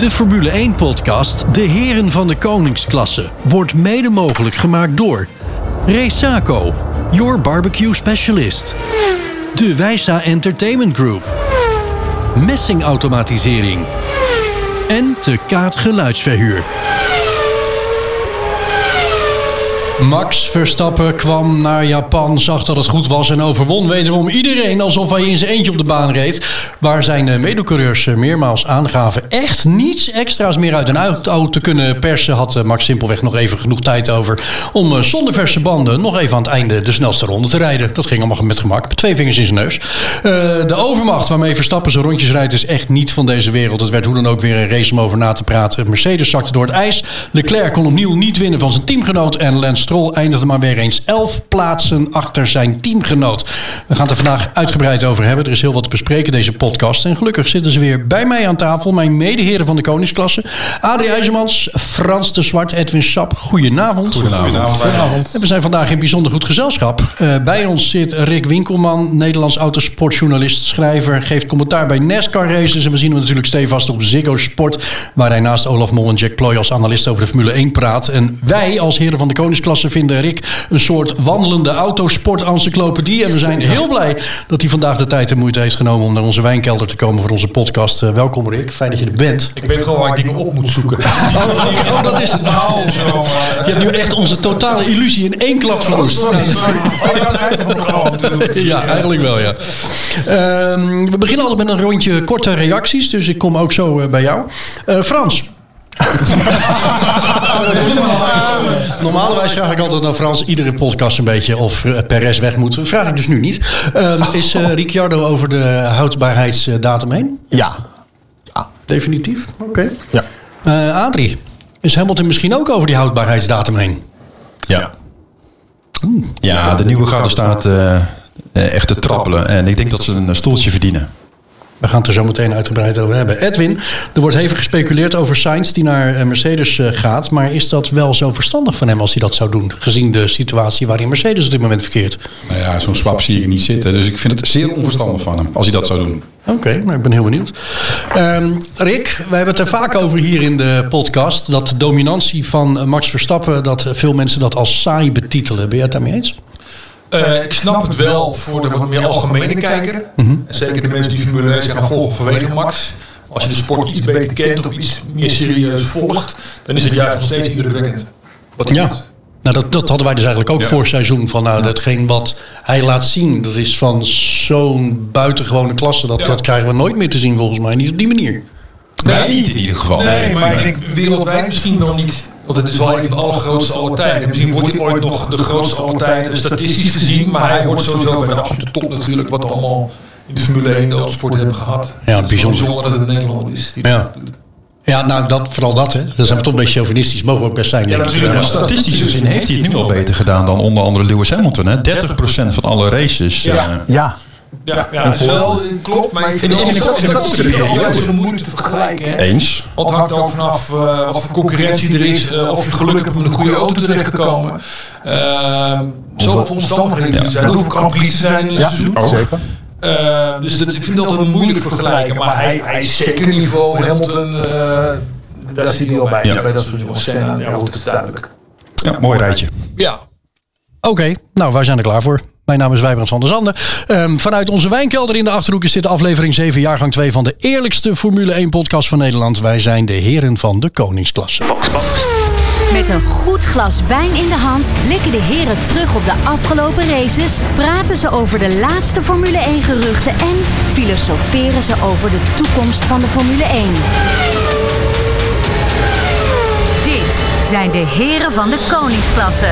De Formule 1-podcast De Heren van de Koningsklasse wordt mede mogelijk gemaakt door Resaco, your barbecue specialist. De Wijsa Entertainment Group. Messingautomatisering. En de Kaat Geluidsverhuur. Max Verstappen kwam naar Japan, zag dat het goed was en overwon wederom iedereen alsof hij in zijn eentje op de baan reed. Waar zijn eh, medecoureurs eh, meermaals aangaven echt niets extra's meer uit een auto te kunnen persen, had eh, Max simpelweg nog even genoeg tijd over om zonder verse banden nog even aan het einde de snelste ronde te rijden. Dat ging allemaal met gemak, twee vingers in zijn neus. de overmacht waarmee Verstappen zijn rondjes rijdt is echt niet van deze wereld. Het werd hoe dan ook weer een race om over na te praten. Mercedes zakte door het ijs. Leclerc kon opnieuw niet winnen van zijn teamgenoot en Lance Stroll eindigde maar weer eens elf plaatsen achter zijn teamgenoot. We gaan het er vandaag uitgebreid over hebben. Er is heel wat te bespreken deze podcast. En gelukkig zitten ze weer bij mij aan tafel. Mijn medeheren van de koningsklasse. Adrie IJzermans, Frans de Zwart, Edwin Sap. Goedenavond. Goedenavond. Goedenavond. En we zijn vandaag in bijzonder goed gezelschap. Uh, bij ons zit Rick Winkelman, Nederlands autosportjournalist, schrijver. Geeft commentaar bij NASCAR races. En we zien hem natuurlijk stevast op Ziggo Sport. Waar hij naast Olaf Mol en Jack Ploy als analist over de Formule 1 praat. En wij als heren van de koningsklasse vinden Rick een soort wandelende autosport-encyclopedie. En we zijn heel blij dat hij vandaag de tijd en moeite heeft genomen om naar onze wijnkelder te komen voor onze podcast. Uh, welkom Rick, fijn dat je er bent. Ik weet gewoon waar ik dingen op moet zoeken. oh, dat is het. Nou, zo, Je hebt nu echt onze totale illusie in één klap verwoest. Oh, ja, eigenlijk wel, ja. Uh, we beginnen altijd met een rondje korte reacties, dus ik kom ook zo uh, bij jou. Uh, Frans, Normalerwijs vraag ik altijd naar Frans iedere podcast een beetje of uh, Perez weg moet. Dat vraag ik dus nu niet. Uh, is uh, Ricciardo over de houdbaarheidsdatum heen? Ja. ja. Definitief? Oké. Okay. Ja. Adrie, is Hamilton misschien ook over die houdbaarheidsdatum heen? Ja. Ja, de nieuwe garde staat echt te trappelen. En ik denk dat ze een stoeltje verdienen. We gaan het er zo meteen uitgebreid over hebben. Edwin, er wordt even gespeculeerd over Sainz die naar eh, Mercedes eh, gaat. Maar is dat wel zo verstandig van hem als hij dat zou doen? Gezien de situatie waarin Mercedes op dit moment verkeert. Nou ja, zo'n swap zie ik niet zitten. Dus ik vind het zeer onverstandig van hem als hij dat zou doen. Oké, okay, nou, ik ben heel benieuwd. Um, Rick, wij hebben het er vaak over hier in de podcast. Dat de dominantie van Max Verstappen, dat veel mensen dat als saai betitelen. Ben jij het daarmee eens? Uh, ik snap het wel voor de wat meer algemene kijker. Mm -hmm. Zeker de mensen die Formule 1 gaan volgen vanwege Max. Als je de sport iets beter kent of iets meer serieus volgt, dan is het juist nog steeds indrukwekkend. Wat ja. Doet. Nou, dat, dat hadden wij dus eigenlijk ook ja. voor seizoen. Van nou, datgene wat hij laat zien, dat is van zo'n buitengewone klasse. Dat, ja. dat krijgen we nooit meer te zien volgens mij. Niet op die manier. Nee, nee niet in ieder geval. Nee, nee maar ik denk wereldwijd misschien wel niet. Want het is wel een van de allergrootste aller tijden. Misschien wordt hij ooit nog de grootste aller tijden statistisch gezien. Maar hij wordt sowieso bij de absolute top natuurlijk. Wat we allemaal in de Formule 1 de autosport hebben gehad. Ja, bijzonder. Zonder dat het in Nederland is. Ja. Ja, nou, dat, vooral dat, hè. Dat zijn we toch een beetje chauvinistisch. Mogen we ook best zijn, ja, natuurlijk. Ja, statistische zin heeft hij het nu al beter gedaan dan onder andere Lewis Hamilton. Hè? 30% van alle races. Ja, uh, ja. Ja, ja dat is wel, klopt, maar ik vind het altijd zo moeilijk te vergelijken. Hè? Eens. Want het hangt ook vanaf uh, wat voor concurrentie er is, uh, of je geluk hebt om een goede auto terecht te komen. Uh, zoveel omstandigheden ja. zijn, hoeveel Grand Prix zijn in het ja, seizoen. Zeker. Uh, dus dat, ik vind dat wel moeilijk vergelijken, maar hij, hij is zeker niveau Hamilton, uh, daar zit hij al bij. Ja. Bij dat soort scènes, ja, wordt het duidelijk. Ja, mooi rijtje. Ja. Oké, okay, nou wij zijn er klaar voor. Mijn naam is Wijbrand van der Zanden. Um, vanuit onze wijnkelder in de Achterhoek is dit aflevering 7, jaargang 2 van de eerlijkste Formule 1 podcast van Nederland. Wij zijn de heren van de koningsklasse. Met een goed glas wijn in de hand blikken de heren terug op de afgelopen races, praten ze over de laatste Formule 1 geruchten en filosoferen ze over de toekomst van de Formule 1. Dit zijn de heren van de koningsklasse.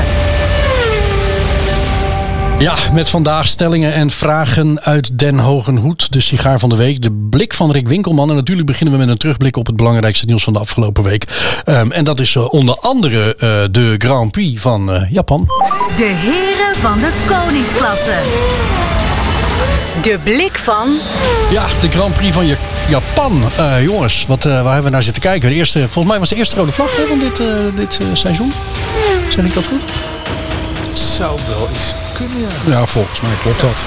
Ja, met vandaag stellingen en vragen uit Den Hogen Hoed. De sigaar van de week, de blik van Rick Winkelman. En natuurlijk beginnen we met een terugblik op het belangrijkste nieuws van de afgelopen week. Um, en dat is uh, onder andere uh, de Grand Prix van uh, Japan. De heren van de koningsklasse. De blik van... Ja, de Grand Prix van Japan. jongens, wat, waar hebben we naar zitten kijken? De eerste, volgens mij was de eerste rode vlag hè, van dit, dit seizoen. Zeg ik dat goed? Het zou wel eens kunnen, ja. Ja, volgens mij klopt dat.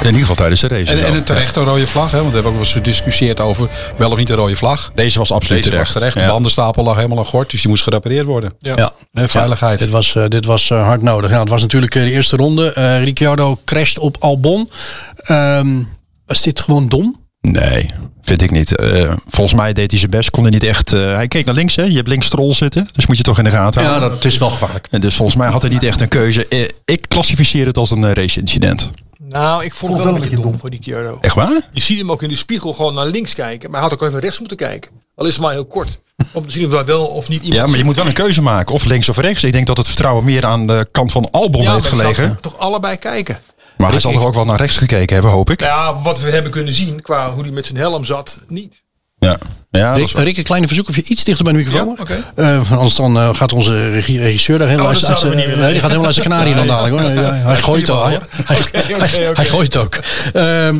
In ieder geval tijdens de race. En, en een terechte rode vlag, hè? want we hebben ook wel eens gediscussieerd over wel of niet een rode vlag. Deze was absoluut Deze was terecht. terecht. De Ja. bandenstapel lag helemaal aan gort, dus die moest gerepareerd worden. Ja. Ja. Veiligheid. Dit was, eh, dit was eh, hard nodig. Ja, het was natuurlijk eh, de eerste ronde. Eh Ricciardo crasht op Albon. Ehm, was dit gewoon dom? Nee, vind ik niet. Eh, volgens mij deed hij zijn best. Kon hij niet echt. eh, hij keek naar links, hè? Je hebt links Stroll zitten. Dus moet je toch in de gaten Ja, houden. dat is wel gevaarlijk. En dus volgens mij had hij niet echt een keuze. Eh, ik klassificeer het als een race-incident. Nou, ik vond het wel een beetje dom voor die Kyoto. Echt waar? Je ziet hem ook in de spiegel gewoon naar links kijken. Maar hij had ook even rechts moeten kijken. Al is het maar heel kort. Om te zien of dat wel of niet iemand Ja, maar je moet wel een keuze maken. Of links of rechts. Ik denk dat het vertrouwen meer aan de kant van Albon Ja, heeft gelegen. toch allebei kijken. Maar hij zal toch ook wel naar rechts gekeken hebben, hoop ik. Ja, wat we hebben kunnen zien qua hoe hij met zijn helm zat, niet. Ja, ja Rick, is wel- Rick, een kleine verzoek of je iets dichter bij de microfoon Ja. Eh, anders dan eh, gaat onze regie- regisseur daar helemaal Oh, uit zijn- nee, die gaat helemaal uit zijn kanarie dan dadelijk hoor. Ja, hij gooit ook. Hij, gooit ook. Ehm,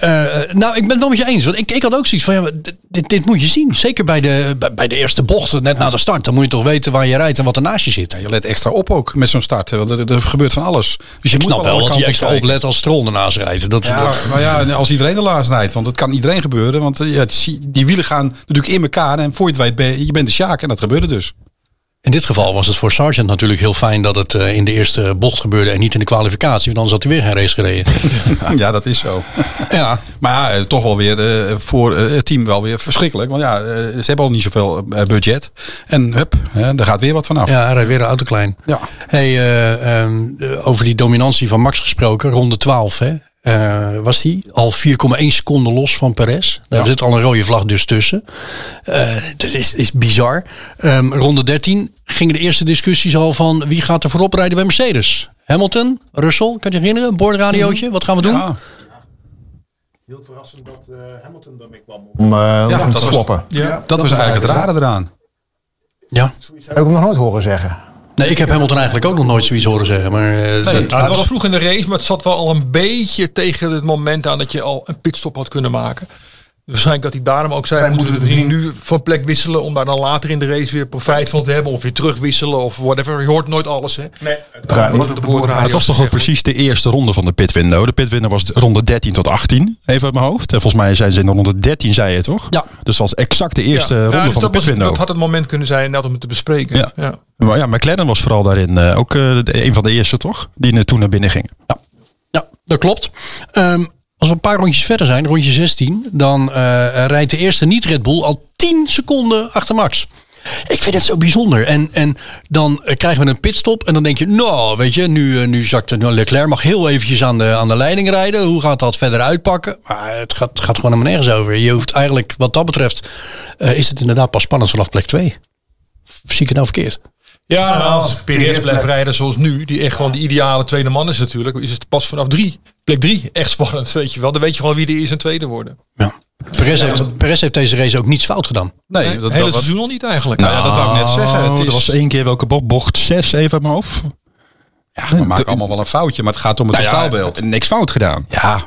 eh, nou, ik ben het wel met je eens. Want ik, ik had ook zoiets van, ja, dit, dit, moet je zien. Zeker bij de, bij, bij de eerste bochten, net na de start. Dan moet je toch weten waar je rijdt en wat er naast je zit. Je let extra op ook met zo'n start, want er, er gebeurt van alles. Dus je Ik moet snap wel dat kanten extra oplet als Stroll ernaast rijdt. Dat, Ja, dat- maar ja, als iedereen de laatst rijdt, want het kan iedereen gebeuren. Want eh, ja, het is- die wielen gaan natuurlijk in elkaar en voor je het weet, ben je, bent de Sjaak en dat gebeurde dus. In dit geval was het voor Sargent natuurlijk heel fijn dat het eh, in de eerste bocht gebeurde en niet in de kwalificatie. Want anders had hij weer geen race gereden. Ja, dat is zo. ja, Maar ja, eh, toch wel weer eh, voor het team wel weer verschrikkelijk. Want ja, ze hebben al niet zoveel budget. En hup, er gaat weer wat vanaf. ja, hij rijdt weer de auto klein. Ja. Hey, eh, ehm, eh, over die dominantie van Max gesproken, ronde 12, hè? Eh, was die al 4,1 seconden los van Perez. Daar zit al een rode vlag dus tussen. Eh, dat is, is bizar. Ehm, ronde 13 gingen de eerste discussies al van wie gaat er voorop rijden bij Mercedes. Hamilton, Russell, kan je je herinneren? Boordradiootje, wat gaan we doen? Ja, Heel verrassend dat eh, Hamilton ermee kwam om, eh, Ja, om dat te was- sloppen. Ja. dat was eigenlijk het rare eraan. Ja. Dat heb ik hem nog nooit horen zeggen. Nee, ik heb Hamilton eigenlijk ook nog nooit zoiets horen zeggen. Maar, eh, dat- het was vroeg in de race, maar het zat wel al een beetje tegen het moment aan dat je al een pitstop had kunnen maken. Waarschijnlijk dat hij daarom ook zei, we moeten het nu van plek wisselen om daar dan later in de race weer profijt van te hebben. Of weer terugwisselen of whatever. Je hoort nooit alles hè. Nee, niet. Het was toch ook precies de eerste ronde van de pitwindow. De pitwindow was ronde 13 tot 18, even uit mijn hoofd. En volgens mij zijn ze in de ronde 13, zei je toch? Ja. Dus dat was exact de eerste Ja, ronde dus van de pitwindow. dat had het moment kunnen zijn net om het te bespreken. Ja. Ja. Maar ja, McLaren was vooral daarin eh, ook eh, een van de eerste, toch? Die toen naar binnen ging. Ja, dat klopt. Ehm, als we een paar rondjes verder zijn, rondje 16, dan eh, rijdt de eerste niet-Red Bull al 10 seconden achter Max. Ik vind het zo bijzonder. En, en dan eh, krijgen we een pitstop en dan denk je, nou, weet je, nu, eh, nu zakt nou, Leclerc mag heel eventjes aan de, aan de leiding rijden. Hoe gaat dat verder uitpakken? Maar het gaat, gaat gewoon helemaal nergens over. Je hoeft eigenlijk, wat dat betreft, is het inderdaad pas spannend vanaf plek 2. Zie ik het nou verkeerd? Ja, nou, als Perez blijft rijden zoals nu, die echt gewoon de ideale tweede man is natuurlijk, is het pas vanaf drie, plek drie, echt spannend, weet je wel. Dan weet je gewoon wie de eerste en tweede worden. Ja. Perez, heeft, Perez heeft deze race ook niets fout gedaan. Nee, Het dat, hele dat, was- seizoen al niet eigenlijk. nou ja, dat wou ik net zeggen. Het Oh, is, Er was één keer welke bocht? Bocht 6, even mijn hoofd. ja, we maken allemaal wel een foutje, maar het gaat om het Nou ja, totaalbeeld. niks fout gedaan. Ja,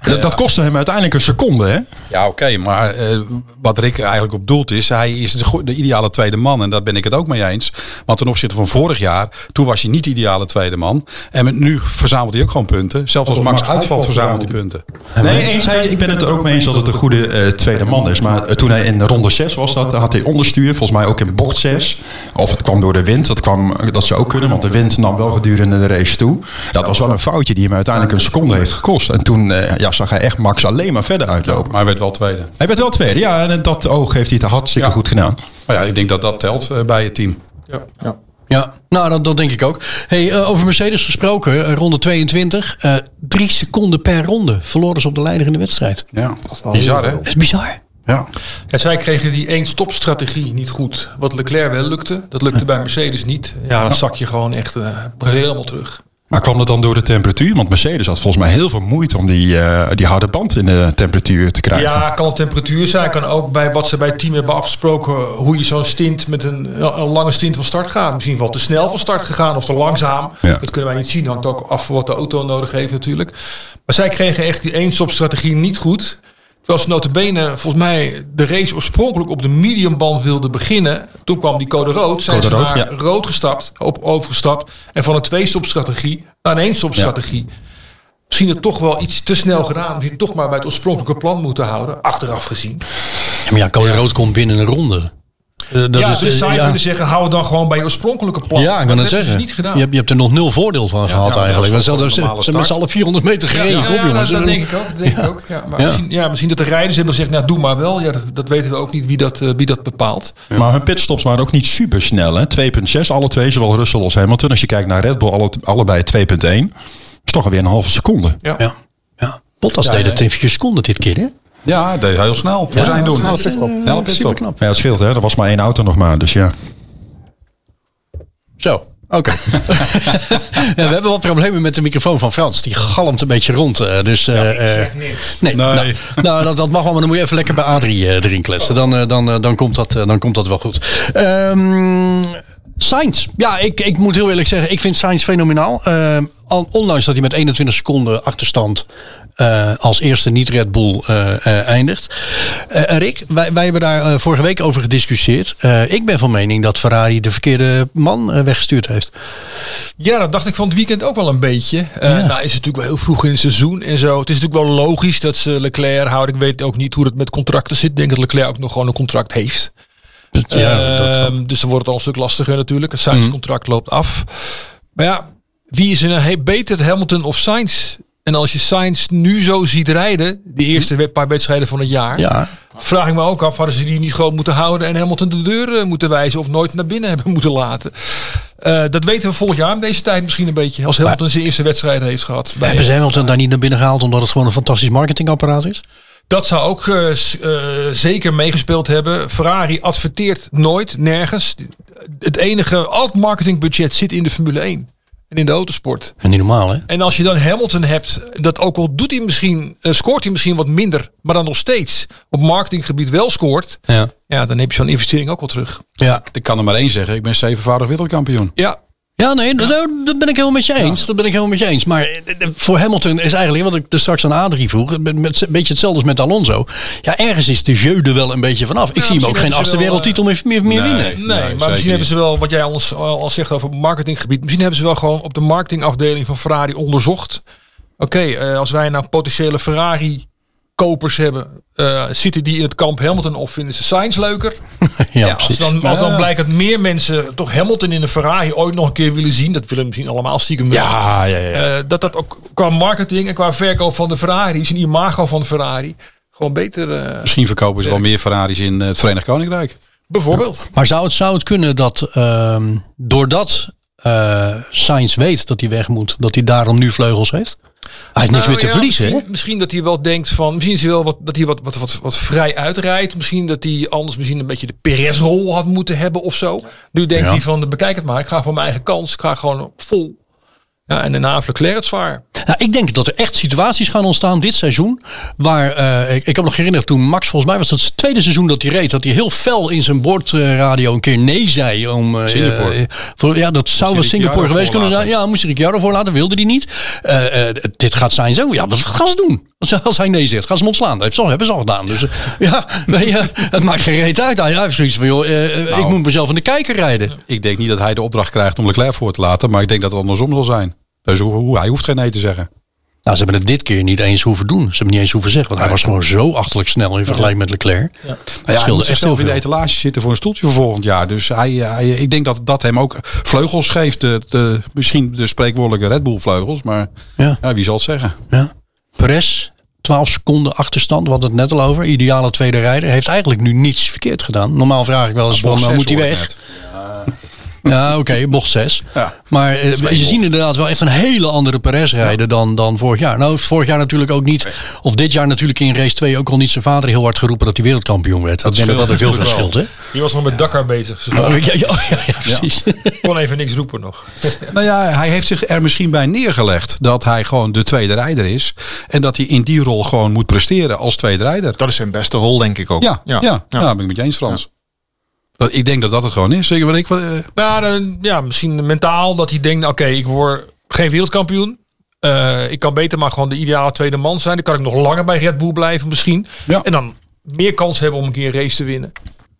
Dat, dat kostte hem uiteindelijk een seconde, hè? Ja, oké, maar eh, wat Rick eigenlijk op doelt is, hij is de, de ideale tweede man. En daar ben ik het ook mee eens. Want ten opzichte van vorig jaar, toen was hij niet de ideale tweede man. En met- nu verzamelt hij ook gewoon punten. Zelfs als Max uitvalt, verzamelt hij punten. Nee, eens, hij, ik ben het er ook mee eens dat het een goede eh, tweede man is. Maar eh, toen hij in ronde 6 was, dat, had hij onderstuur. Volgens mij ook in bocht 6. Of het kwam door de wind. Dat, kwam, dat zou ook kunnen, want de wind nam wel gedurende de race toe. Dat was wel een foutje die hem uiteindelijk een seconde heeft gekost. En toen eh, ja, zag hij echt Max alleen maar verder uitlopen. Maar hij werd wel tweede. Hij werd wel tweede, ja. En dat oog heeft hij het hartstikke Ja. goed gedaan. Maar ja, ik denk dat dat telt eh, bij het team. Ja, nou dat, dat denk ik ook. Hey, eh, over Mercedes gesproken, eh, ronde 22. eh, drie seconden per ronde verloren ze op de leider in de wedstrijd. Ja, wel bizar heel hè? Dat is bizar. Ja. Ja, zij kregen die één stopstrategie niet goed. Wat Leclerc wel lukte, dat lukte bij Mercedes niet. Ja, dan zak je gewoon echt helemaal terug. Maar kwam dat dan door de temperatuur? Want Mercedes had volgens mij heel veel moeite om die, eh, die harde band in de temperatuur te krijgen. Ja, kan temperatuur zijn. Kan ook bij wat ze bij het team hebben afgesproken. Hoe je zo'n stint met een, een lange stint van start gaat. Misschien wel te snel van start gegaan of te langzaam. Ja. Dat kunnen wij niet zien. Hangt ook af van wat de auto nodig heeft natuurlijk. Maar zij kregen echt die één-stop strategie niet goed. Terwijl ze notabene volgens mij de race oorspronkelijk op de mediumband wilde beginnen. Toen kwam die code rood. Zijn Code ze rood, naar ja. rood gestapt, op, overgestapt. En van een twee-stop-strategie naar een één-stop-strategie. Misschien het toch wel iets te snel gedaan. Misschien toch maar bij het oorspronkelijke plan moeten houden. Achteraf gezien. Ja, maar ja, code rood komt binnen een ronde. Eh, dat ja, is, dus eh, zou je ja. kunnen zeggen, hou het dan gewoon bij je oorspronkelijke plan. Ja, ik kan het dat zeggen. is niet gedaan. Je, hebt, je hebt er nog nul voordeel van gehad ja, eigenlijk. een hadden ze normale hebben met z'n allen 400 meter gereden. Ja, ja, jongens. dat, dat denk ik ook. Dat denk ik ook. Ja, maar Ja. Misschien, ja, misschien dat de rijders hebben gezegd, nou, doe maar wel. Ja, dat, dat weten we ook niet wie dat, eh, wie dat bepaalt. Maar hun pitstops waren ook niet super snel. hè? 2.6, alle twee, zowel Russell als Hamilton. Als je kijkt naar Red Bull, alle, allebei 2.1. is toch alweer een halve seconde. Ja. Ja. ja. Bottas deed het in 4 seconden dit keer, hè? Ja, dat deed heel snel. Voor zijn doen. snelle pitstop. Snelle pitstop. Superknap. Ja, het scheelt hè. Er was maar één auto nog maar. Dus ja. Zo, oké. ja, we hebben wat problemen met de microfoon van Frans. Die galmt een beetje rond. eh, dus, eh, eh, nee, Nou, nou, dat, dat mag wel, maar dan moet je even lekker bij Adrie eh, erin kletsen. Dan, dan, dan, komt dat, dan komt dat wel goed. Ehm Sainz. Ja, ik, ik moet heel eerlijk zeggen, ik vind Sainz fenomenaal. Al- ondanks dat hij met 21 seconden achterstand eh, als eerste niet-Red Bull eh, eindigt. Rick, wij, wij hebben daar vorige week over gediscussieerd. Ik ben van mening dat Ferrari de verkeerde man weggestuurd heeft. Ja, dat dacht ik van het weekend ook wel een beetje. Eh, Nou is het natuurlijk wel heel vroeg in het seizoen en zo. Het is natuurlijk wel logisch dat ze Leclerc houden. Ik weet ook niet hoe het met contracten zit. Ik denk dat Leclerc ook nog gewoon een contract heeft. Ja, dat, Ehm, dus dan wordt het al een stuk lastiger natuurlijk. Het Sainz contract loopt af. Maar ja, wie is er nou beter, Hamilton of Sainz? En als je Sainz nu zo ziet rijden, de eerste paar wedstrijden van het jaar, ja, vraag ik me ook af, hadden ze die niet gewoon moeten houden en Hamilton de deur eh, moeten wijzen of nooit naar binnen hebben moeten laten? Eh, dat weten we volgend jaar in deze tijd misschien een beetje. Als Hamilton zijn eerste wedstrijd heeft gehad. Bij, hebben ze Hamilton daar niet naar binnen gehaald omdat het gewoon een fantastisch marketingapparaat is? Dat zou ook eh, eh, zeker meegespeeld hebben. Ferrari adverteert nooit, nergens. Het enige, al het marketingbudget zit in de Formule 1 en in de autosport. En niet normaal, hè? En als je dan Hamilton hebt, dat ook al doet hij misschien, eh, scoort hij misschien wat minder, maar dan nog steeds op marketinggebied wel scoort, Ja. ja, dan heb je zo'n investering ook wel terug. Ja, Ik kan er maar één zeggen. Ik ben zevenvoudig wereldkampioen. Ja, ja nee, Dat, dat ben ik helemaal met je eens. Dat ben ik helemaal met je eens. Maar eh, voor Hamilton is eigenlijk, wat ik er straks aan Adrie vroeg, met, met, een beetje hetzelfde als met Alonso. Ja, ergens is de jeu er wel een beetje vanaf. Ik zie hem ook geen achtste wereldtitel meer, meer, meer Nee. winnen. nee, Nee, maar misschien hebben ze wel, wat jij ons al, zegt over het marketinggebied, misschien hebben ze wel gewoon op de marketingafdeling van Ferrari onderzocht. Oké, eh, als wij nou potentiële Ferrari kopers hebben, eh, zitten die in het kamp Hamilton of vinden ze Sainz leuker? Ja, Ja, als precies. dan, als dan blijkt dat meer mensen toch Hamilton in een Ferrari ooit nog een keer willen zien. Dat willen we misschien allemaal stiekem. Ja, ja, ja. Eh, dat dat ook qua marketing en qua verkoop van de Ferraris en imago van de Ferrari gewoon beter. eh, Misschien verkopen ze wel meer Ferraris in het Verenigd Koninkrijk. bijvoorbeeld. Maar zou het, zou het kunnen dat ehm, doordat eh Sainz weet dat hij weg moet, dat hij daarom nu vleugels heeft? Hij heeft niks Nou meer te ja, verliezen, misschien, misschien dat hij wel denkt van. Misschien is hij wel wat, dat hij wat, wat, wat, wat vrij uitrijdt. Misschien dat hij anders misschien een beetje de Perez-rol had moeten hebben of zo. Nu denkt Ja. hij van bekijk het maar. Ik ga voor mijn eigen kans. Ik ga gewoon vol. Ja, en daarna Leclerc het zwaar. Nou, ik denk dat er echt situaties gaan ontstaan dit seizoen. Waar eh, ik, ik heb nog herinnerd toen Max, volgens mij was dat tweede seizoen dat hij reed, dat hij heel fel in zijn bordradio een keer nee zei. Om, eh, Singapore. eh, voor, ja, dat zou wel Singapore geweest kunnen zijn. Ja, moest Ricciardo voorlaten, wilde hij niet. Eh, dit gaat zijn zo. Ja, wat gaan ze doen? Als, hij nee zegt, gaan ze hem ontslaan. Dat heeft ze al, hebben ze al gedaan. Dus ja, het maakt geen reet uit. Hij heeft zoiets van, joh, ik Nou. moet mezelf in de kijker rijden. Ik denk niet dat hij de opdracht krijgt om Leclerc voor te laten. Maar ik denk dat het andersom zal zijn. Dus hoe- hij hoeft geen nee te zeggen. Nou, ze hebben het dit keer niet eens hoeven doen. Ze hebben niet eens hoeven zeggen. Want hij was gewoon zo achterlijk snel in vergelijking met Leclerc. Nou Dat ja, hij moet echt zichzelf in de etalage zitten voor een stoeltje voor volgend jaar. Dus hij, hij, ik denk dat dat hem ook vleugels geeft. De, de, misschien de spreekwoordelijke Red Bull vleugels. Maar Ja. ja, wie zal het zeggen? Ja. Perez, 12 seconden achterstand, we hadden het net al over. Ideale tweede rijder. Heeft eigenlijk nu niets verkeerd gedaan. Normaal vraag ik wel eens van, zes moet hij weg? Ja, oké, bocht 6. Ja. Maar eh, je ziet inderdaad wel echt een hele andere Perez rijden dan, dan vorig jaar. Nou, heeft vorig jaar natuurlijk ook niet, of dit jaar natuurlijk in race 2 ook al niet zijn vader heel hard geroepen dat hij wereldkampioen werd. Dat denk dat dat ook heel veel scheelt hè? Die was nog met Dakar bezig. Oh, ja, ja, oh, ja, ja, precies. kon even niks roepen nog. Nou ja, hij heeft zich er misschien bij neergelegd dat hij gewoon de tweede rijder is. En dat hij in die rol gewoon moet presteren als tweede rijder. Dat is zijn beste rol, denk ik ook. Ja, ja, ja. ben ik met je eens, Frans. Ik denk dat dat het gewoon is. Zeker wat ik. wat, eh, Maar eh, ja, misschien mentaal dat hij denkt, oké, ik word geen wereldkampioen. Eh, ik kan beter maar gewoon de ideale tweede man zijn. Dan kan ik nog langer bij Red Bull blijven misschien. Ja. En dan meer kans hebben om een keer een race te winnen.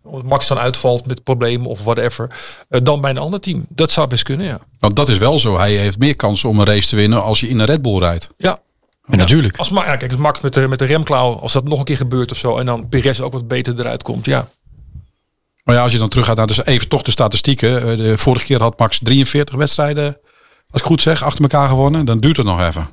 Omdat Max dan uitvalt met problemen of whatever. eh, dan bij een ander team. Dat zou best kunnen, ja. Want dat is wel zo. Hij heeft meer kans om een race te winnen als je in een Red Bull rijdt. Ja, Ja, natuurlijk. als ja, kijk, het Max met de, met de remklauw. Als dat nog een keer gebeurt of zo. En dan Perez ook wat beter eruit komt. Ja, Maar ja, als je dan terug gaat naar de, even toch de statistieken. eh, De vorige keer had Max 43 wedstrijden, als ik goed zeg, achter elkaar gewonnen. Dan duurt het nog even.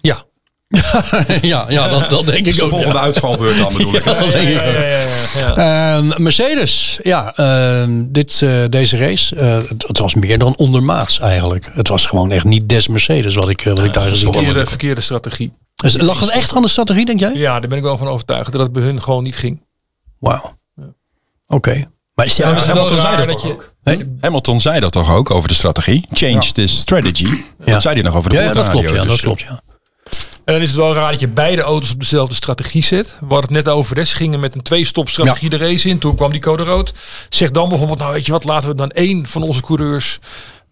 ja. ja, ja dat, dat denk ik de ook. volgende ja. uitvalbeurt dan bedoel ik. hè? Dat denk ik ook. ja, ja, ja. Mercedes, ja, ehm, dit, eh, deze race, eh, het, het was meer dan ondermaats eigenlijk. Het was gewoon echt niet des Mercedes wat ik, wat ik daar gezien Verkeerde, heb. verkeerde strategie. Dus lag het echt aan de strategie, denk jij? Ja, daar ben ik wel van overtuigd. Dat het bij hun gewoon niet ging. Wauw. Oké. Maar is die Ja, is Hamilton zei dat dat toch je- ook? Nee? Hamilton zei dat toch ook over de strategie? Change the strategy. Ja. Dat zei hij nog over de Ja, ja, dat klopt. Ja, dat dus, klopt, ja. En dan is het wel raar dat je beide auto's op dezelfde strategie zet. We hadden het net over. Ze gingen met een twee-stop strategie de race in. Toen kwam die code rood. Zeg dan bijvoorbeeld, nou weet je wat, laten we dan één van onze coureurs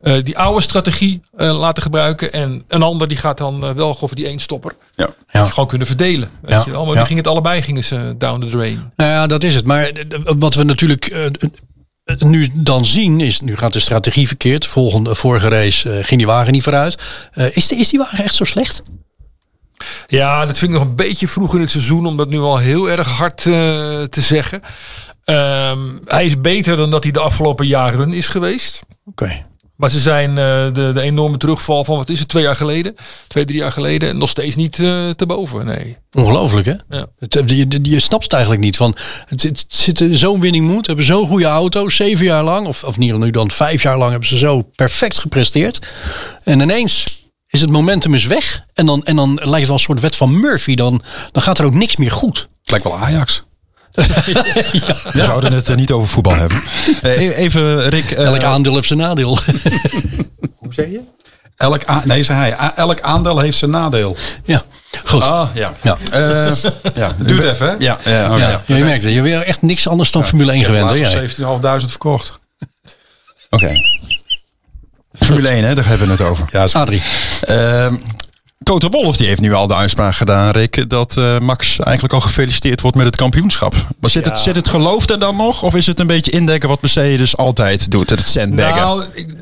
eh, die oude strategie eh, laten gebruiken. En een ander die gaat dan eh, wel over die één stopper. Ja. Ja. Gewoon kunnen verdelen. Weet Ja. je wel. Maar Ja. die gingen het allebei gingen ze down the drain. Nou ja, dat is het. Maar wat we natuurlijk nu dan zien is, nu gaat de strategie verkeerd. Volgende, vorige race eh, ging die wagen niet vooruit. Eh, is, de, is die wagen echt zo slecht? Ja, dat vind ik nog een beetje vroeg in het seizoen om dat nu al heel erg hard eh, te zeggen. Ehm, hij is beter dan dat hij de afgelopen jaren is geweest. Oké. Maar ze zijn eh, de, de enorme terugval van, wat is het, twee jaar geleden? Twee, drie jaar geleden. Nog steeds niet eh, te boven, nee. Ongelooflijk, hè? Ja. Het, eh, je, je, je snapt het eigenlijk niet. Van, het, het zit in zo'n winning mood. Hebben zo'n goede auto. Zeven jaar lang. Of, of niet nu dan vijf jaar lang. Hebben ze zo perfect gepresteerd. En ineens is het momentum is weg. En dan, en dan lijkt het wel een soort wet van Murphy. Dan, dan gaat er ook niks meer goed. Het lijkt wel Ajax. We zouden het eh, niet over voetbal hebben. Eh, e- even, Rick. eh, Elk aandeel heeft zijn nadeel. Hoe zeg je? Elk, nee, zei hij. Elk aandeel heeft zijn nadeel. ja, goed. Ah, ja. Ja. Eh, ja. Duurt even, hè? Ja, ja, oké. ja, je merkt het. Je bent echt niks anders dan Formule 1 gewend. Hè, jij? 17.500 verkocht. Oké. Formule 1, hè, daar hebben we het over. Ja, is. Adrie. Toto Wolff die heeft nu al de uitspraak gedaan, Rick, dat eh, Max eigenlijk al gefeliciteerd wordt met het kampioenschap. Maar zit, het, zit het geloof er dan nog? Of is het een beetje indekken wat Mercedes altijd doet, het sandbaggen? Nou, ik-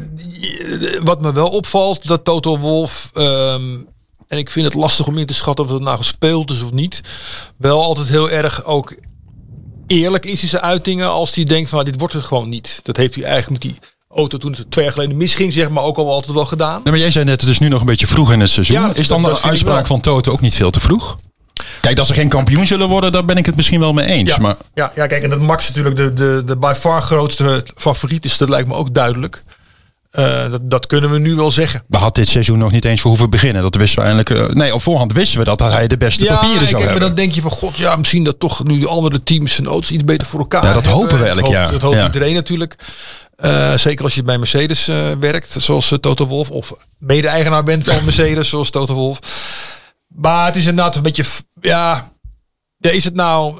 wat me wel opvalt, dat Toto Wolf... ehm, en ik vind het lastig om in te schatten of het nou gespeeld is of niet. Wel altijd heel erg ook eerlijk is in zijn uitingen. Als hij denkt van, dit wordt het gewoon niet. Dat heeft hij eigenlijk met die auto toen het twee jaar geleden misging, zeg maar, ook al altijd wel gedaan. Nee, maar jij zei net, het is nu nog een beetje vroeg in het seizoen. Ja, dat- is dan dat de uitspraak van Toto ook niet veel te vroeg? Kijk, dat ze geen kampioen zullen worden, daar ben ik het misschien wel mee eens. Ja, Maar ja, ja, kijk, en dat Max natuurlijk de, de, de by far grootste favoriet is, dat lijkt me ook duidelijk. Eh, dat, dat kunnen we nu wel zeggen. we hadden dit seizoen nog niet eens voor hoeven beginnen. Dat wisten we eigenlijk. eh, nee, op voorhand wisten we dat hij de beste papieren zou kijk, maar hebben. dan denk je van god, ja, misschien dat toch nu de andere teams auto's iets beter voor elkaar Ja, dat hebben. hopen we elk jaar. Dat hoopt Ja. iedereen natuurlijk. Eh, zeker als je bij Mercedes werkt, zoals Toto Wolf, of mede-eigenaar bent van Mercedes, zoals Toto Wolf. Maar het is inderdaad een beetje, ja, is het nou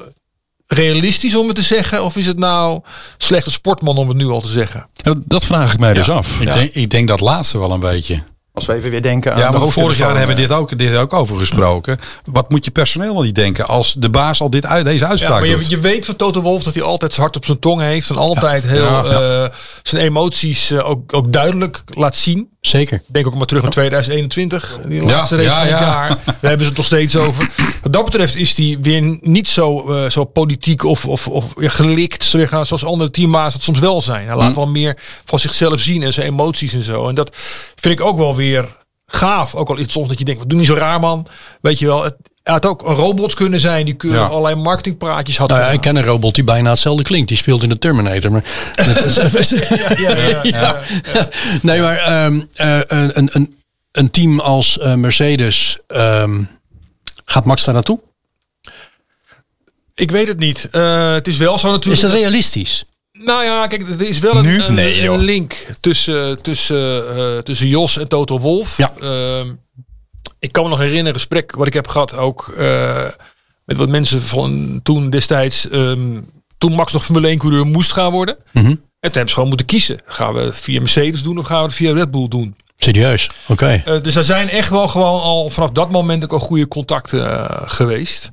realistisch om het te zeggen, of is het nou slechte sportman om het nu al te zeggen? Ja, dat vraag ik mij dus af. Ik, denk, ik denk dat laatste wel een beetje. Als we even weer denken aan Ja, de maar vorig hoofdtelefoon, jaar hebben we eh, dit ook, dit ook over gesproken. Wat moet je personeel wel niet denken als de baas al dit, deze Ja, uitspraak maar je, doet? je weet van Toto Wolf dat hij altijd zijn hart op zijn tong heeft en altijd heel Ja, ja. eh, zijn emoties eh, ook, ook duidelijk laat zien. Zeker. Denk ook maar terug aan 2021, die laatste race ja, van het ja. jaar. Daar hebben ze het nog steeds over. Wat dat betreft is hij weer niet zo, eh, zo politiek of, of, of ja, gelikt zo weer, zoals andere teamma's het soms wel zijn. Hij laat wel meer van zichzelf zien en zijn emoties en zo. En dat vind ik ook wel weer gaaf. Ook al is het soms dat je denkt, wat doe niet zo raar man. Weet je wel, het, hij had ook een robot kunnen zijn die keurig Ja. allerlei marketingpraatjes had Nou ja, ik ken een robot die bijna hetzelfde klinkt. Die speelt in de Terminator. Maar Ja. Nee, maar ehm, eh, een, een, een team als eh, Mercedes. ehm, gaat Max daar naartoe? Ik weet het niet. Eh, het is wel zo Is natuurlijk. dat realistisch? Nou ja, kijk, er is wel een, Nu? een, Nee, een joh. link tussen, tussen, eh, tussen Jos en Toto Wolf. Ja. Ehm, ik kan me nog herinneren een gesprek wat ik heb gehad ook eh, met wat mensen van toen destijds. ehm, toen Max nog Formule 1 coureur moest gaan worden. Mhm. En toen hebben ze gewoon moeten kiezen. Gaan we het via Mercedes doen of gaan we het via Red Bull doen? Serieus? Oké. Eh, dus er zijn echt wel gewoon al vanaf dat moment ook al goede contacten eh, geweest.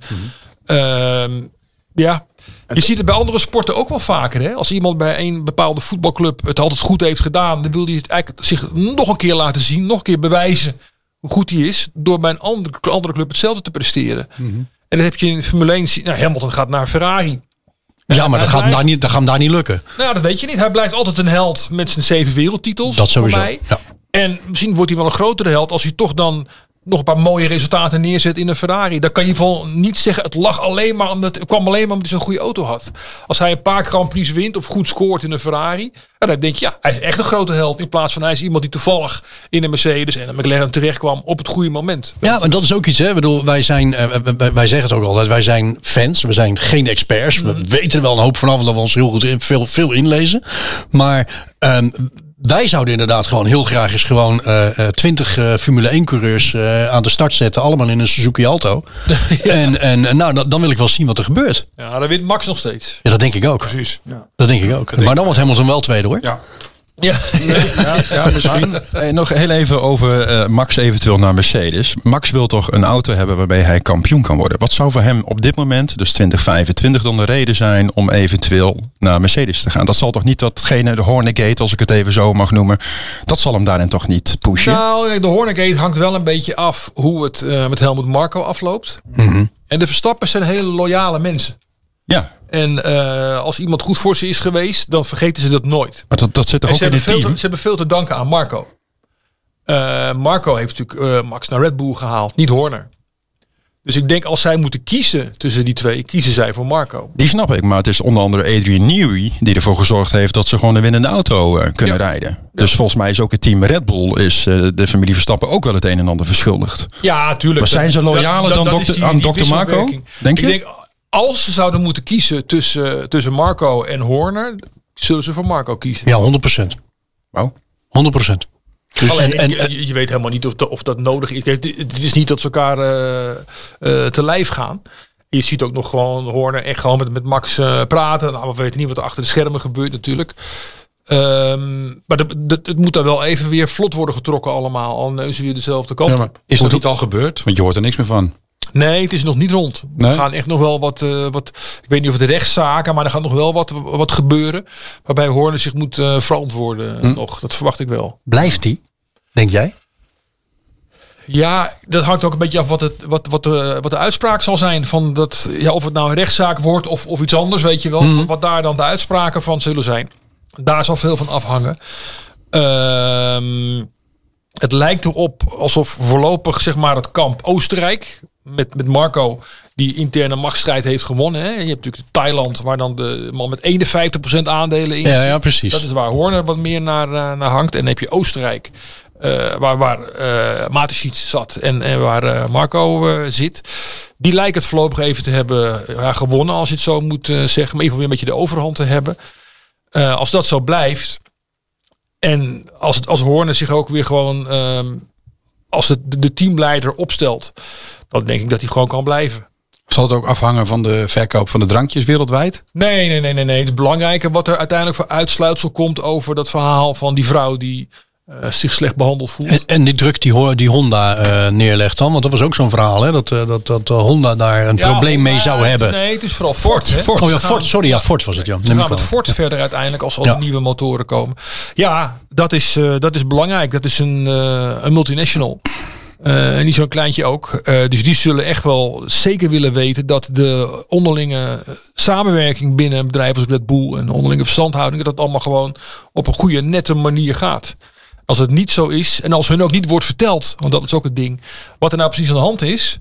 Ehm, ja. Je ziet het bij andere sporten ook wel vaker. Hè? Als iemand bij een bepaalde voetbalclub het altijd goed heeft gedaan, dan wil hij het eigenlijk zich nog een keer laten zien, nog een keer bewijzen hoe goed hij is, door bij een andere, andere club hetzelfde te presteren. En dan heb je in Formule 1, zien- nou, Hamilton gaat naar Ferrari. Ja, maar dat gaat, daar niet, dat gaat hem daar niet lukken. Nou, dat weet je niet. Hij blijft altijd een held met zijn zeven wereldtitels. Dat sowieso, Voor mij. ja. En misschien wordt hij wel een grotere held als hij toch dan nog een paar mooie resultaten neerzet in een Ferrari. Dan kan je vol niet zeggen, het lag alleen maar omdat het kwam alleen maar omdat hij zo'n goede auto had. Als hij een paar Grand Prix wint of goed scoort in een Ferrari, dan denk je, ja, hij is echt een grote held. In plaats van hij is iemand die toevallig in een Mercedes en een McLaren terecht kwam op het goede moment. Ja, maar dat is ook iets. Hè. Ik bedoel, wij, zijn, eh, wij- zeggen het ook altijd. Wij zijn fans. We zijn geen experts. We weten er wel een hoop vanaf. Omdat we ons heel goed in, veel, veel inlezen. Maar ehm, wij zouden inderdaad gewoon heel graag eens gewoon twintig Formule 1 coureurs eh, aan de start zetten. Allemaal in een Suzuki Alto. En, en eh, nou, dan, wil ik wel zien wat er gebeurt. Ja, dan wint Max nog steeds. Ja, dat denk ik ook. Precies. Dat denk ik ook. Maar dan wordt Hamilton wel tweede hoor. Ja. Ja. Ja, ja misschien. Nog heel even over eh, Max eventueel naar Mercedes. Max wil toch een auto hebben waarbij hij kampioen kan worden. Wat zou voor hem op dit moment, dus 2025, dan de reden zijn om eventueel naar Mercedes te gaan? Dat zal toch niet datgene, de Hornegate, als ik het even zo mag noemen, dat zal hem daarin toch niet pushen? Nou, de Hornegate hangt wel een beetje af hoe het eh, met Helmut Marco afloopt. En de Verstappers zijn hele loyale mensen. Ja, En eh, als iemand goed voor ze is geweest, dan vergeten ze dat nooit. maar dat, dat zit En ook in het team? te, ze hebben veel te danken aan Marco. Eh, Marco heeft natuurlijk eh, Max naar Red Bull gehaald, niet Horner. Dus ik denk als zij moeten kiezen tussen die twee, kiezen zij voor Marco. Die snap ik, maar het is onder andere Adrian Newey die ervoor gezorgd heeft dat ze gewoon een winnende auto kunnen Ja. rijden. Dus volgens mij is ook het team Red Bull, is de familie Verstappen ook wel het een en ander verschuldigd. Ja, tuurlijk. Maar zijn ze loyaler dan is dokter- aan dokter Marco? Denk je? Ik denk, als ze zouden moeten kiezen tussen, tussen Marco en Horner, zullen ze voor Marco kiezen. Ja, 100 procent. Wauw. 100 procent. Alleen, en- je, je weet helemaal niet of, dat- of dat nodig is. Kijk, Het het is niet dat ze elkaar eh, eh, te lijf gaan. Je ziet ook nog gewoon Horner echt gewoon met, met Max eh, praten. Nou, we weten niet wat er achter de schermen gebeurt natuurlijk. Ehm, maar de, de- het moet dan wel even weer vlot worden getrokken allemaal. Al neuzen we weer dezelfde kant Ja, is dat niet al gebeurd? Want je hoort er niks meer van. Nee, het is nog niet rond. Nee? Er gaan echt nog wel wat, eh, wat, ik weet niet of het rechtszaken, maar er gaat nog wel wat, wat gebeuren. Waarbij Horner zich moet eh, verantwoorden Hm. nog. Dat verwacht ik wel. Blijft die? Denk jij? Ja, dat hangt ook een beetje af wat, het, wat, wat, de, wat de uitspraak zal zijn. Van dat, ja, of het nou een rechtszaak wordt of, of iets anders, weet je wel. Wat daar dan de uitspraken van zullen zijn. Daar zal veel van afhangen. Ehm, het lijkt erop alsof voorlopig zeg maar, het kamp Oostenrijk met, met Marco die interne machtsstrijd heeft gewonnen. Hè. Je hebt natuurlijk Thailand waar dan de man met 51% aandelen in Ja, ja, precies. dat is waar Horner wat meer naar, eh, naar hangt. En dan heb je Oostenrijk, eh, waar, waar Mateschitz zat en, en waar Marco zit. Die lijkt het voorlopig even te hebben ja, gewonnen, als je het zo moet zeggen. Maar in ieder geval weer een beetje de overhand te hebben. Als dat zo blijft. En als, het, als Horner zich ook weer gewoon... ehm, als het de teamleider opstelt... dan denk ik dat hij gewoon kan blijven. Zal het ook afhangen van de verkoop van de drankjes wereldwijd? Nee, nee, nee, nee, nee. Het is belangrijker wat er uiteindelijk voor uitsluitsel komt over dat verhaal van die vrouw die eh, zich slecht behandeld voelt. En, en die druk die, die Honda eh, neerlegt dan? Want dat was ook zo'n verhaal, hè? Dat, eh, dat, dat Honda daar een Ja, probleem mee zou hebben. Nee, het is vooral Ford. Oh ja, Ford. gaan- Sorry, ja, Ford was het, ja. Ik gaan met. Ford verder uiteindelijk als er Ja. nieuwe motoren komen. Ja, dat is, dat is belangrijk. Dat is een, een multinational. Eh, en niet zo'n kleintje ook. Eh, dus die zullen echt wel zeker willen weten dat de onderlinge eh, samenwerking binnen een bedrijf als Red Bull en onderlinge verstandhouding, dat het allemaal gewoon op een goede, nette manier gaat. Als het niet zo is en als hun ook niet wordt verteld, want dat is ook het ding, wat er nou precies aan de hand is,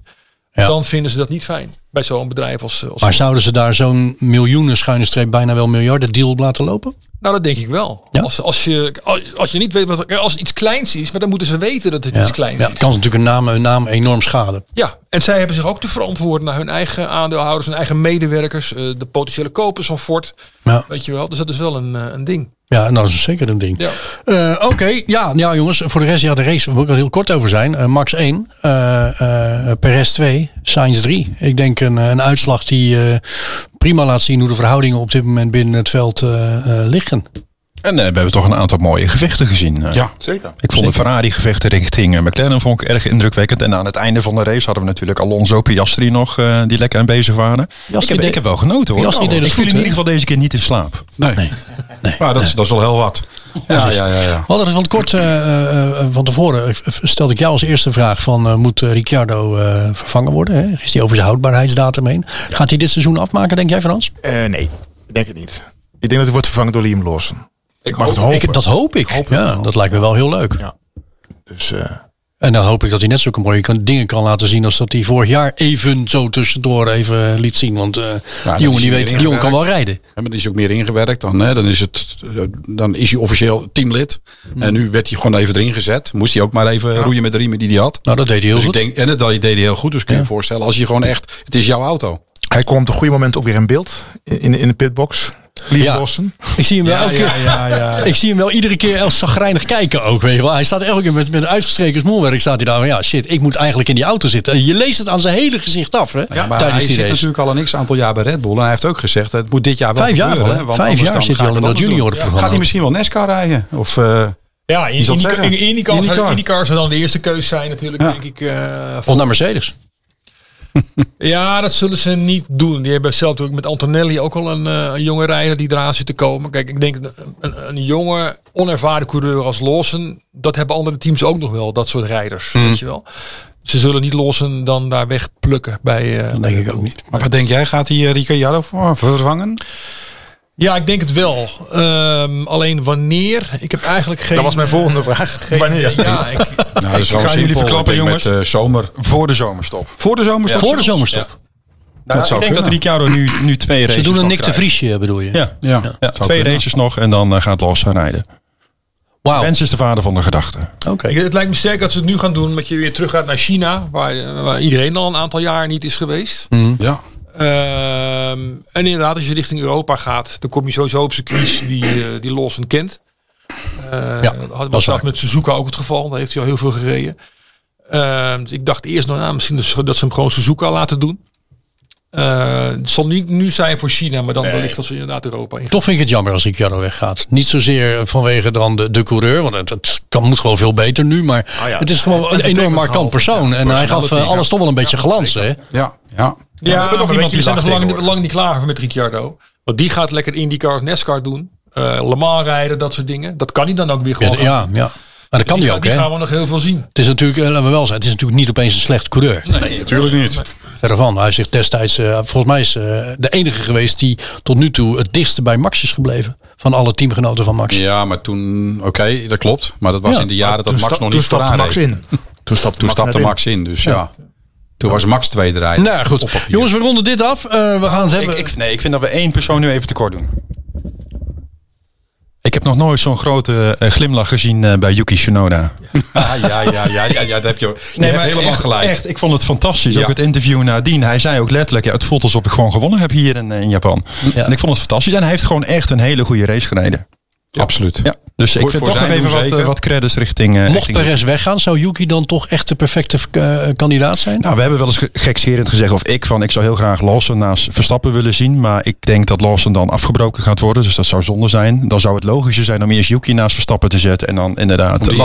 Ja. dan vinden ze dat niet fijn bij zo'n bedrijf als, als Maar zouden ze daar zo'n miljoenen schuine streep bijna wel miljarden deal op laten lopen? Nou, dat denk ik wel. Ja? Als, als, je, als, als je niet weet wat als het iets kleins is, maar dan moeten ze weten dat het iets kleins ja, is. het kan natuurlijk een naam, een naam enorm schaden. Ja, en zij hebben zich ook te verantwoorden naar hun eigen aandeelhouders, hun eigen medewerkers, eh, de potentiële kopers van Ford. Ja, Weet je wel, dus dat is wel een, eh, een ding. ja nou, dat is zeker een ding. Ja. Eh, Oké, ja, ja jongens, voor de rest, ja, de race, daar wil ik er heel kort over zijn. Max 1, eh eh Perez 2, Sainz 3. Ik denk een, een uitslag die prima laat zien hoe de verhoudingen op dit moment binnen het veld liggen. En eh, we hebben toch een aantal mooie gevechten gezien. eh. Ja. Zeker. Ik vond de Ferrari-gevechten richting eh, McLaren vond ik erg indrukwekkend. En aan het einde van de race hadden we natuurlijk Alonso Piastri nog, eh, die lekker aan bezig waren. ik, heb, deed- ik heb wel genoten hoor. Piastri deed het ik viel in ieder geval deze keer niet in slaap. Nee. Nee. Maar dat, is- dat is wel heel wat. Ja, ja, ja. ja. We hadden het van kort eh, eh, eh, van tevoren. stelde ik jou als eerste vraag van eh, moet Ricciardo eh, vervangen worden? Hè? Is hij over zijn houdbaarheidsdatum heen? Gaat hij dit seizoen afmaken, denk jij Frans? Eh, nee, ik denk het niet. Ik denk dat hij wordt vervangen door Liam Lawson. Ik mag het Ik, hopen. dat hoop ik. Ja, dat lijkt me wel heel leuk. Ja. Dus eh, En dan hoop ik dat hij net zulke mooie kan, dingen kan laten zien als dat hij vorig jaar even zo tussendoor even liet zien. Want eh, die jongen, die, weet, die jongen kan wel rijden. Ja, maar dan is hij ook meer ingewerkt. Dan, hè, dan, is het, eh, dan is hij officieel teamlid. En nu werd hij gewoon even erin gezet. Moest hij ook maar even roeien met de riemen die hij had. Nou, dat deed hij heel dus goed. ik denk, en dat deed hij heel goed. Dus kun je je voorstellen, als je gewoon echt, het is jouw auto. hij komt op een goede moment ook weer in beeld. In, in de pitbox. Liam Ja. Ik zie hem wel elke keer. ja, ja. Ik zie hem wel iedere keer als zagrijnig kijken ook, weet je wel. Hij staat elke keer met, met een uitgestreken smoelwerk staat hij daar van, ja shit, ik moet eigenlijk in die auto zitten. En je leest het aan zijn hele gezicht af, hè, Ja, maar hij tijdens die zit race. natuurlijk al een x aantal jaar bij Red Bull. En hij heeft ook gezegd, het moet dit jaar wel Vijf jaar gebeuren. hè? want Vijf jaar zit hij al in dat juniorenprogramma. Gaat hij misschien wel NASCAR rijden? Of, eh, Ja, in, in, zou- Indycar. Indycar zou dan de eerste keus zijn natuurlijk, Ja. denk ik. eh, Of naar Mercedes. Ja, dat zullen ze niet doen. Die hebben zelf natuurlijk met Antonelli ook al een, eh, een jonge rijder die eraan zit te komen. Kijk, ik denk een, een, jonge, onervaren coureur als Lawson, dat hebben andere teams ook nog wel, dat soort rijders. Weet je wel. Ze zullen niet Lawson dan daar wegplukken bij. eh, Dat denk ik ook niet. maar wat denk jij, gaat hij uh, Ricciardo vervangen? Ja, ik denk het wel. Ehm, alleen wanneer? Ik heb eigenlijk geen. Dat was mijn eh, volgende vraag. geen- Wanneer? Ja, ik, Nou, dat is gewoon ga jullie verklappen, jongens. Met uh, zomer. Voor de zomerstop. Voor de zomerstop? Voor de zomerstop. Nou, ik denk dat. Ricciardo nu, nu twee Ze races doen een Nick de. Vriesje, bedoel je? Ja, Ja, twee kunnen. races nog en dan eh, gaat Los gaan rijden. Wauw. Wens is de vader van de gedachte. Oké. het lijkt me sterk dat ze het nu gaan doen, dat je weer terug gaat naar China, waar, waar iedereen al een aantal jaar niet is geweest. Ja. Ehm, en inderdaad, als je richting Europa gaat, dan kom je sowieso op circuits die, eh, die Lawson kent. Eh Ja, dat was dat met Suzuka ook het geval. Daar heeft hij al heel veel gereden. Ehm, dus ik dacht eerst nog, nou, misschien dat ze hem gewoon Suzuka laten doen. Eh, het zal niet nu zijn voor China, maar dan wellicht als ze inderdaad Europa in. Toch vind ik het jammer als Ricciardo weggaat. Niet zozeer vanwege dan de, de coureur, want het, het kan, moet gewoon veel beter nu. Maar ja, het is gewoon een enorm markant persoon. en hij gaf alles toch wel een beetje glans, hè? Ja. Ja. Ja, we hebben nog maar iemand die we zijn nog lang, lang niet klaar met Ricciardo. Want die gaat lekker IndyCar of NASCAR doen. Eh Le Mans rijden, dat soort dingen. Dat kan hij dan ook weer gewoon. ja, ja. Maar dat kan die, hij ook, die hè? gaan we nog heel veel zien. Het is natuurlijk, eh, laten we wel zijn, het is natuurlijk niet opeens een slecht coureur. Nee, natuurlijk niet. Verder van. Hij heeft zich destijds, eh, volgens mij is de enige geweest die tot nu toe het dichtste bij Max is gebleven. Van alle teamgenoten van Max. Ja, maar toen, oké, dat klopt. Maar dat was Ja. in de jaren dat Max sta- nog toen niet stapte vooraan Max in. Toen stapte, Toen Max stapte Max in, dus ja. Toen was Max tweede rijder. Nou goed, jongens, we ronden dit af. Eh, we gaan het hebben. Ik, ik, nee, ik vind dat we één persoon nu even tekort doen. Ik heb nog nooit zo'n grote eh, glimlach gezien eh, bij Yuki Tsunoda. Ah, ja, ja, ja, ja, ja, dat heb je, je hebt helemaal echt, gelijk. Echt, ik vond het fantastisch. Ja. Ook het interview nadien. Hij zei ook letterlijk, ja, het voelt alsof ik gewoon gewonnen heb hier in, in Japan. Ja. En ik vond het fantastisch. En hij heeft gewoon echt een hele goede race gereden. Absoluut. Ja, dus ik vind toch nog even wat, eh, wat credits richting... eh, Mocht richting Perez weggaan, zou Yuki dan toch echt de perfecte eh, kandidaat zijn? Nou, we hebben wel eens ge- gekscherend gezegd, of ik van, ik zou heel graag Lawson naast Verstappen willen zien. Maar ik denk dat Lawson dan afgebroken gaat worden. Dus dat zou zonde zijn. Dan zou het logischer zijn om eerst Yuki naast Verstappen te zetten. En dan inderdaad... Dan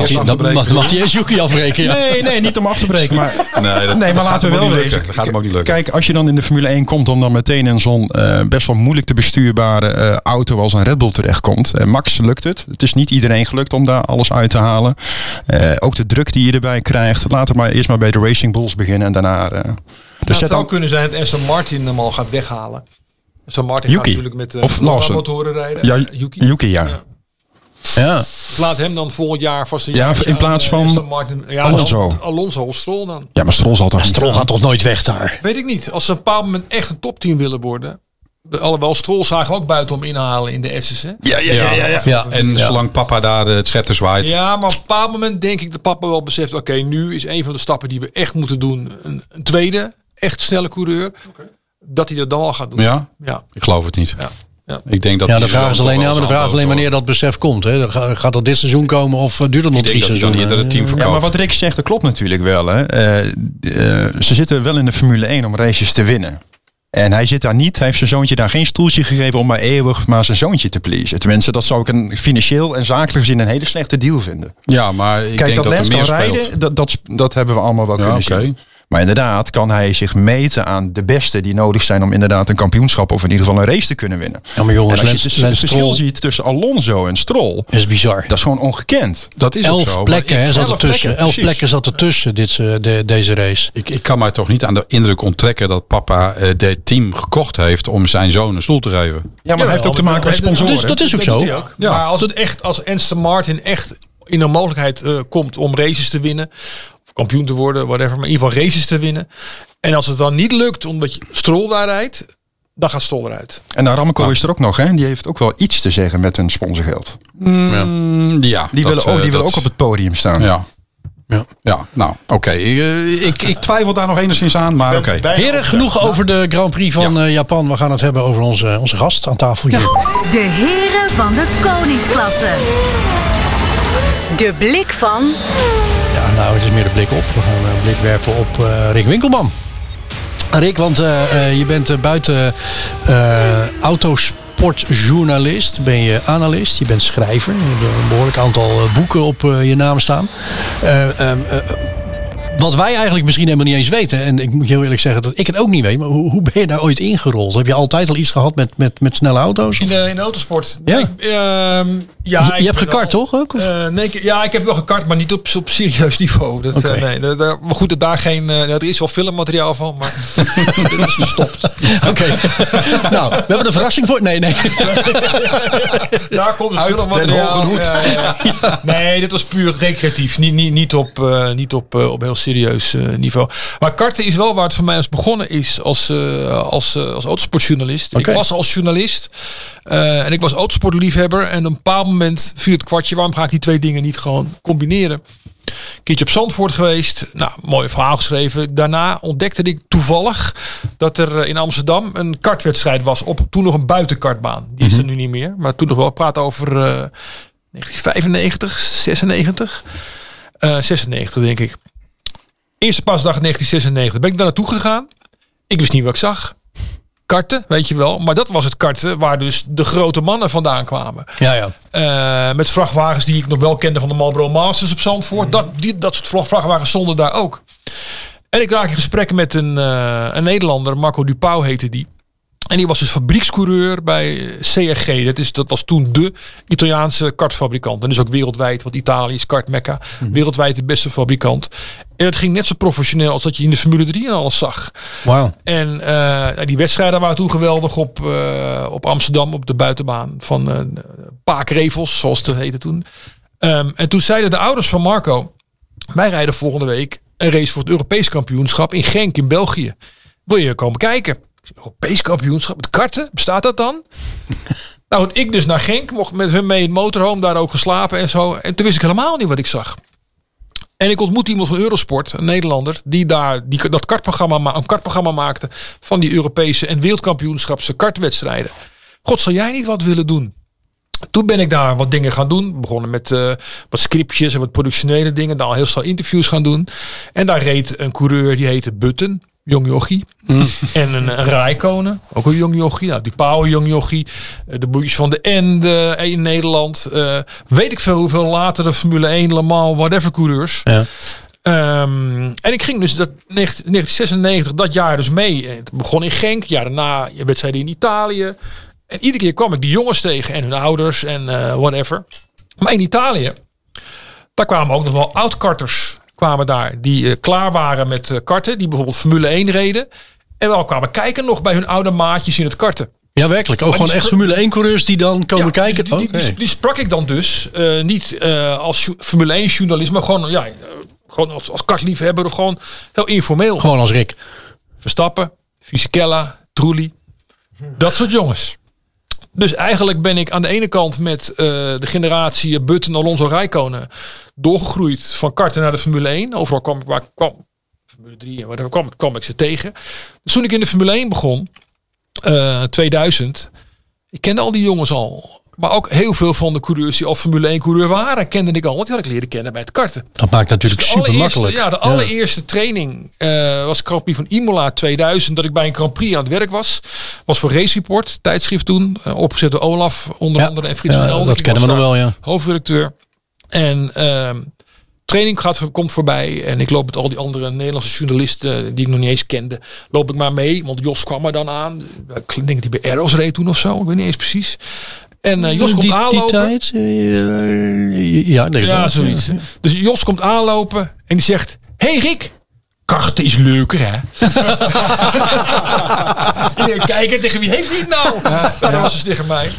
mag, hij eerst Yuki afbreken, ja. Nee, nee, niet om af te breken. Maar, Nee, dat, nee, maar laten we wel lukken. Dat gaat hem ook niet lukken. Kijk, als je dan in de Formule 1 komt, om dan meteen in zo'n eh, best wel moeilijk te bestuurbare eh, auto als een Red Bull terechtkomt. Eh, Max lukt het. Het is niet iedereen gelukt om daar alles uit te halen. Eh, ook de druk die je erbij krijgt. Laten we maar eerst maar bij de Racing Bulls beginnen en daarna. eh, dus het zet zou dan. kunnen zijn dat Aston Martin hem al gaat weghalen. Aston Martin Yuki. gaat natuurlijk met uh, Of Lawson. motoren rijden. Ja, Eh, Yuki. Yuki, ja. Ja. Ja. Laat hem dan volgend jaar vast een Ja, in plaats aan, van eh, Aston Martin. Ja, Alonso. dan Alonso of Stroll dan. Ja, maar Stroll zal toch Stroll gaan? gaat toch nooit weg daar? Weet ik niet. Als ze op een bepaald moment echt een topteam willen worden. Alhoewel Stroll zagen we ook buitenom inhalen in de S's. Hè? Ja, ja, ja. ja, ja. Ja. En Ja. zolang papa daar eh, het scepter zwaait. Ja, maar op een bepaald moment denk ik dat papa wel beseft. Oké, nu is een van de stappen die we echt moeten doen. Een, een tweede, echt snelle coureur. Dat hij dat dan al gaat doen. Ja? Ja. Ik geloof het niet. Ja. Ja. Ik denk dat Ja, de vraag is alleen, ja, de vraag is alleen wanneer dat besef komt. Hè? Gaat dat dit seizoen komen of eh, duurt het nog Ik drie seizoenen? eerder het team verkoopt. Ja, maar wat Rick zegt, dat klopt natuurlijk wel. Hè. Eh, eh, ze zitten wel in de Formule 1 om races te winnen. En hij zit daar niet, hij heeft zijn zoontje daar geen stoeltje gegeven om maar eeuwig maar zijn zoontje te pleasen. Tenminste, dat zou ik een financieel en zakelijk gezien een hele slechte deal vinden. Ja, maar ik Kijk, denk dat dat, Lens kan rijden, dat, dat, dat hebben we allemaal wel Ja, kunnen zien. Maar inderdaad kan hij zich meten aan de beste die nodig zijn om inderdaad een kampioenschap of in ieder geval een race te kunnen winnen. Ja, maar jongens, en als Lens- je het Lens verschil Stroll- ziet tussen Alonso en Stroll, is bizar. dat is gewoon ongekend. Dat is ook zo. Elf maar plekken ik- hè, zat elf er tussen. plekken, Elf precies. plekken zat er tussen dit, eh, de, deze race. Ik, ik kan mij toch niet aan de indruk onttrekken dat papa eh dit team gekocht heeft om zijn zoon een stoel te geven. Ja, maar hij heeft ook te maken met sponsoren. Dus dat is ook Dat zo. ook. Ja. Maar als het echt, als Aston Martin echt in de mogelijkheid eh, komt om races te winnen, kampioen te worden, whatever, maar in ieder geval races te winnen. En als het dan niet lukt omdat je Stroll daar rijdt, dan gaat Stroll eruit. En Aramco is er ook nog, hè? Die heeft ook wel iets te zeggen met hun sponsorgeld. Mm, ja, Die dat, willen ook, eh, die willen ook op het podium staan. Ja. Ja. Ja, nou, oké. Eh, ik, ik twijfel daar nog enigszins aan, maar oké. Heren, genoeg over de Grand Prix van eh, Japan. We gaan het hebben over onze, onze gast aan tafel hier. De heren van de koningsklasse. De blik van Ja, nou, het is meer de blik op. We gaan een blik werpen op eh, Rick Winkelman. Rick, want eh, eh, je bent eh, buiten eh, autosportjournalist, ben je analist, je bent schrijver. Je hebt een behoorlijk aantal eh, boeken op eh, je naam staan. Wat wij eigenlijk misschien helemaal niet eens weten, en ik moet heel eerlijk zeggen dat ik het ook niet weet, maar hoe, hoe ben je daar ooit ingerold? Heb je altijd al iets gehad met, met, met snelle auto's? In de, in de autosport? Ja. Nee, ehm, ja Je- hebt gekart, al- toch, ook, of? Eh, nee, ik- ja, ik heb wel gekart, maar niet op, op serieus niveau. Dat, Oké. eh, nee, maar goed, dat daar geen. eh, er is wel filmmateriaal van, maar dat is verstopt. Oké. nou, we hebben een verrassing voor. Nee, nee. Daar komt het Uit filmmateriaal. den hoge hoed. Ja, ja, ja. Nee, dit was puur recreatief. Niet, niet, niet op, eh, niet op, op heel serieus eh, niveau. Maar karten is wel waar het voor mij als begonnen is als, eh, als, eh, als autosportjournalist. Ik was als journalist en ik was autosportliefhebber. En op een bepaald moment viel het kwartje. Waarom ga ik die twee dingen niet gewoon combineren? Een keertje op Zandvoort geweest. Nou, mooi verhaal geschreven. Daarna ontdekte ik toevallig dat er in Amsterdam een kartwedstrijd was. Op toen nog een buitenkartbaan. Die is er nu niet meer. Maar toen nog wel. Ik praat over eh 1995, 96. Eh 96 denk ik. Eerste pasdag 1996. Ben ik daar naartoe gegaan. Ik wist niet wat ik zag. Karten, weet je wel. Maar dat was het karten waar dus de grote mannen vandaan kwamen. Ja, ja. Eh, met vrachtwagens die ik nog wel kende van de Marlboro Masters op Zandvoort. Dat, die, dat soort vra- vrachtwagens stonden daar ook. En ik raak in gesprek met een, eh, een Nederlander, Marco Dupau heette die. En die was dus fabriekscoureur bij eh, CRG. Dat, is, dat was toen de Italiaanse kartfabrikant. En dus ook wereldwijd, want Italië is kartmekka. Wereldwijd de beste fabrikant. En het ging net zo professioneel als dat je in de Formule 3 en alles zag. Wauw. En eh, die wedstrijden waren toen geweldig op, eh, op Amsterdam, op de buitenbaan van eh Paakrevels, zoals het heette toen. Ehm, en toen zeiden de ouders van Marco, wij rijden volgende week een race voor het Europees kampioenschap in Genk in België. Wil je komen kijken? Europees kampioenschap met karten, bestaat dat dan? nou, ik dus naar Genk, mocht met hun mee in motorhome, daar ook geslapen en zo. En toen wist ik helemaal niet wat ik zag. En ik ontmoette iemand van Eurosport, een Nederlander, die daar die, dat kartprogramma, ma- een kartprogramma maakte van die Europese en wereldkampioenschapse kartwedstrijden. God, zou jij niet wat willen doen? Toen ben ik daar wat dingen gaan doen. Begonnen met eh, wat scriptjes en wat productionele dingen. Daar al heel snel interviews gaan doen. En daar reed een coureur die heette Button. Jong jochie. En een, een Rijkonen. Ook een jong jochie. Nou, die Power jong jochie. eh, De boeitjes van de Ende in Nederland. eh, weet ik veel hoeveel later de Formule 1, Le Mans, whatever coureurs. Ja. Ehm, en ik ging dus dat 19- 1996, dat jaar dus mee. Het begon in Genk, jaar daarna wedstrijden in Italië. En iedere keer kwam ik die jongens tegen en hun ouders en eh, whatever. Maar in Italië, daar kwamen ook nog wel oud-karters kwamen daar. Die eh, klaar waren met eh, karten, die bijvoorbeeld Formule 1 reden. En wel kwamen kijken nog bij hun oude maatjes in het karten. Ja, werkelijk. Ook Maar gewoon echt Formule 1 coureurs die dan komen Ja, kijken. Die, die, Oké. die, sprak ik dan dus eh, niet als Formule 1 journalist, maar gewoon, ja, gewoon als, als kartliefhebber of gewoon heel informeel. Gewoon als Rick. Verstappen, Fisichella, Trulli. Dat soort jongens. Dus eigenlijk ben ik aan de ene kant met eh, de generatie Button, Alonso, Rijkonen doorgegroeid van karten naar de Formule 1. Overal kwam ik waar kwam. Formule 3 en whatever, kwam, ik ze tegen. Dus toen ik in de Formule 1 begon, eh 2000, ik kende al die jongens al. Maar ook heel veel van de coureurs die al Formule 1 coureur waren, kende ik al. Want die had ik leren kennen bij het karten. Dat maakt natuurlijk De super makkelijk. Ja, de allereerste training eh, was Grand Prix van Imola 2000. Dat ik bij een Grand Prix aan het werk was. Was voor Race Report, tijdschrift toen. eh, opgezet door Olaf onder Ja. andere en Frits Ja, van Elden. dat kennen we nog wel, ja. Hoofdredacteur. En ehm, training gaat, komt voorbij. En ik loop met al die andere Nederlandse journalisten die ik nog niet eens kende. Loop ik maar mee. Want Jos kwam er dan aan. Ik denk dat hij bij Arrows reed toen of zo. Ik weet niet eens precies. En eh, Jos komt die, aanlopen. die tijd? eh, ja, het Ja, zoiets. Dus Jos komt aanlopen en die zegt: Hey Rick, karten is leuker hè? Kijken tegen wie heeft hij het nou? dat was dus tegen mij.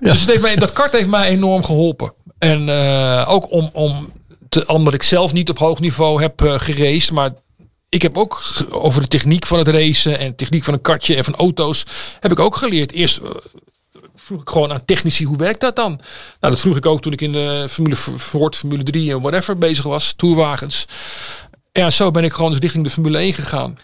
Dus het heeft mij, dat kart heeft mij enorm geholpen. En eh, ook om, om te, omdat ik zelf niet op hoog niveau heb uh, geraced, maar ik heb ook over de techniek van het racen en techniek van een kartje en van auto's heb ik ook geleerd. Eerst vroeg ik gewoon aan technici, hoe werkt dat dan? Nou, dat vroeg ik ook toen ik in de Formule Ford, Formule 3 en whatever bezig was, tourwagens. Ja, zo ben ik gewoon dus richting de Formule 1 gegaan.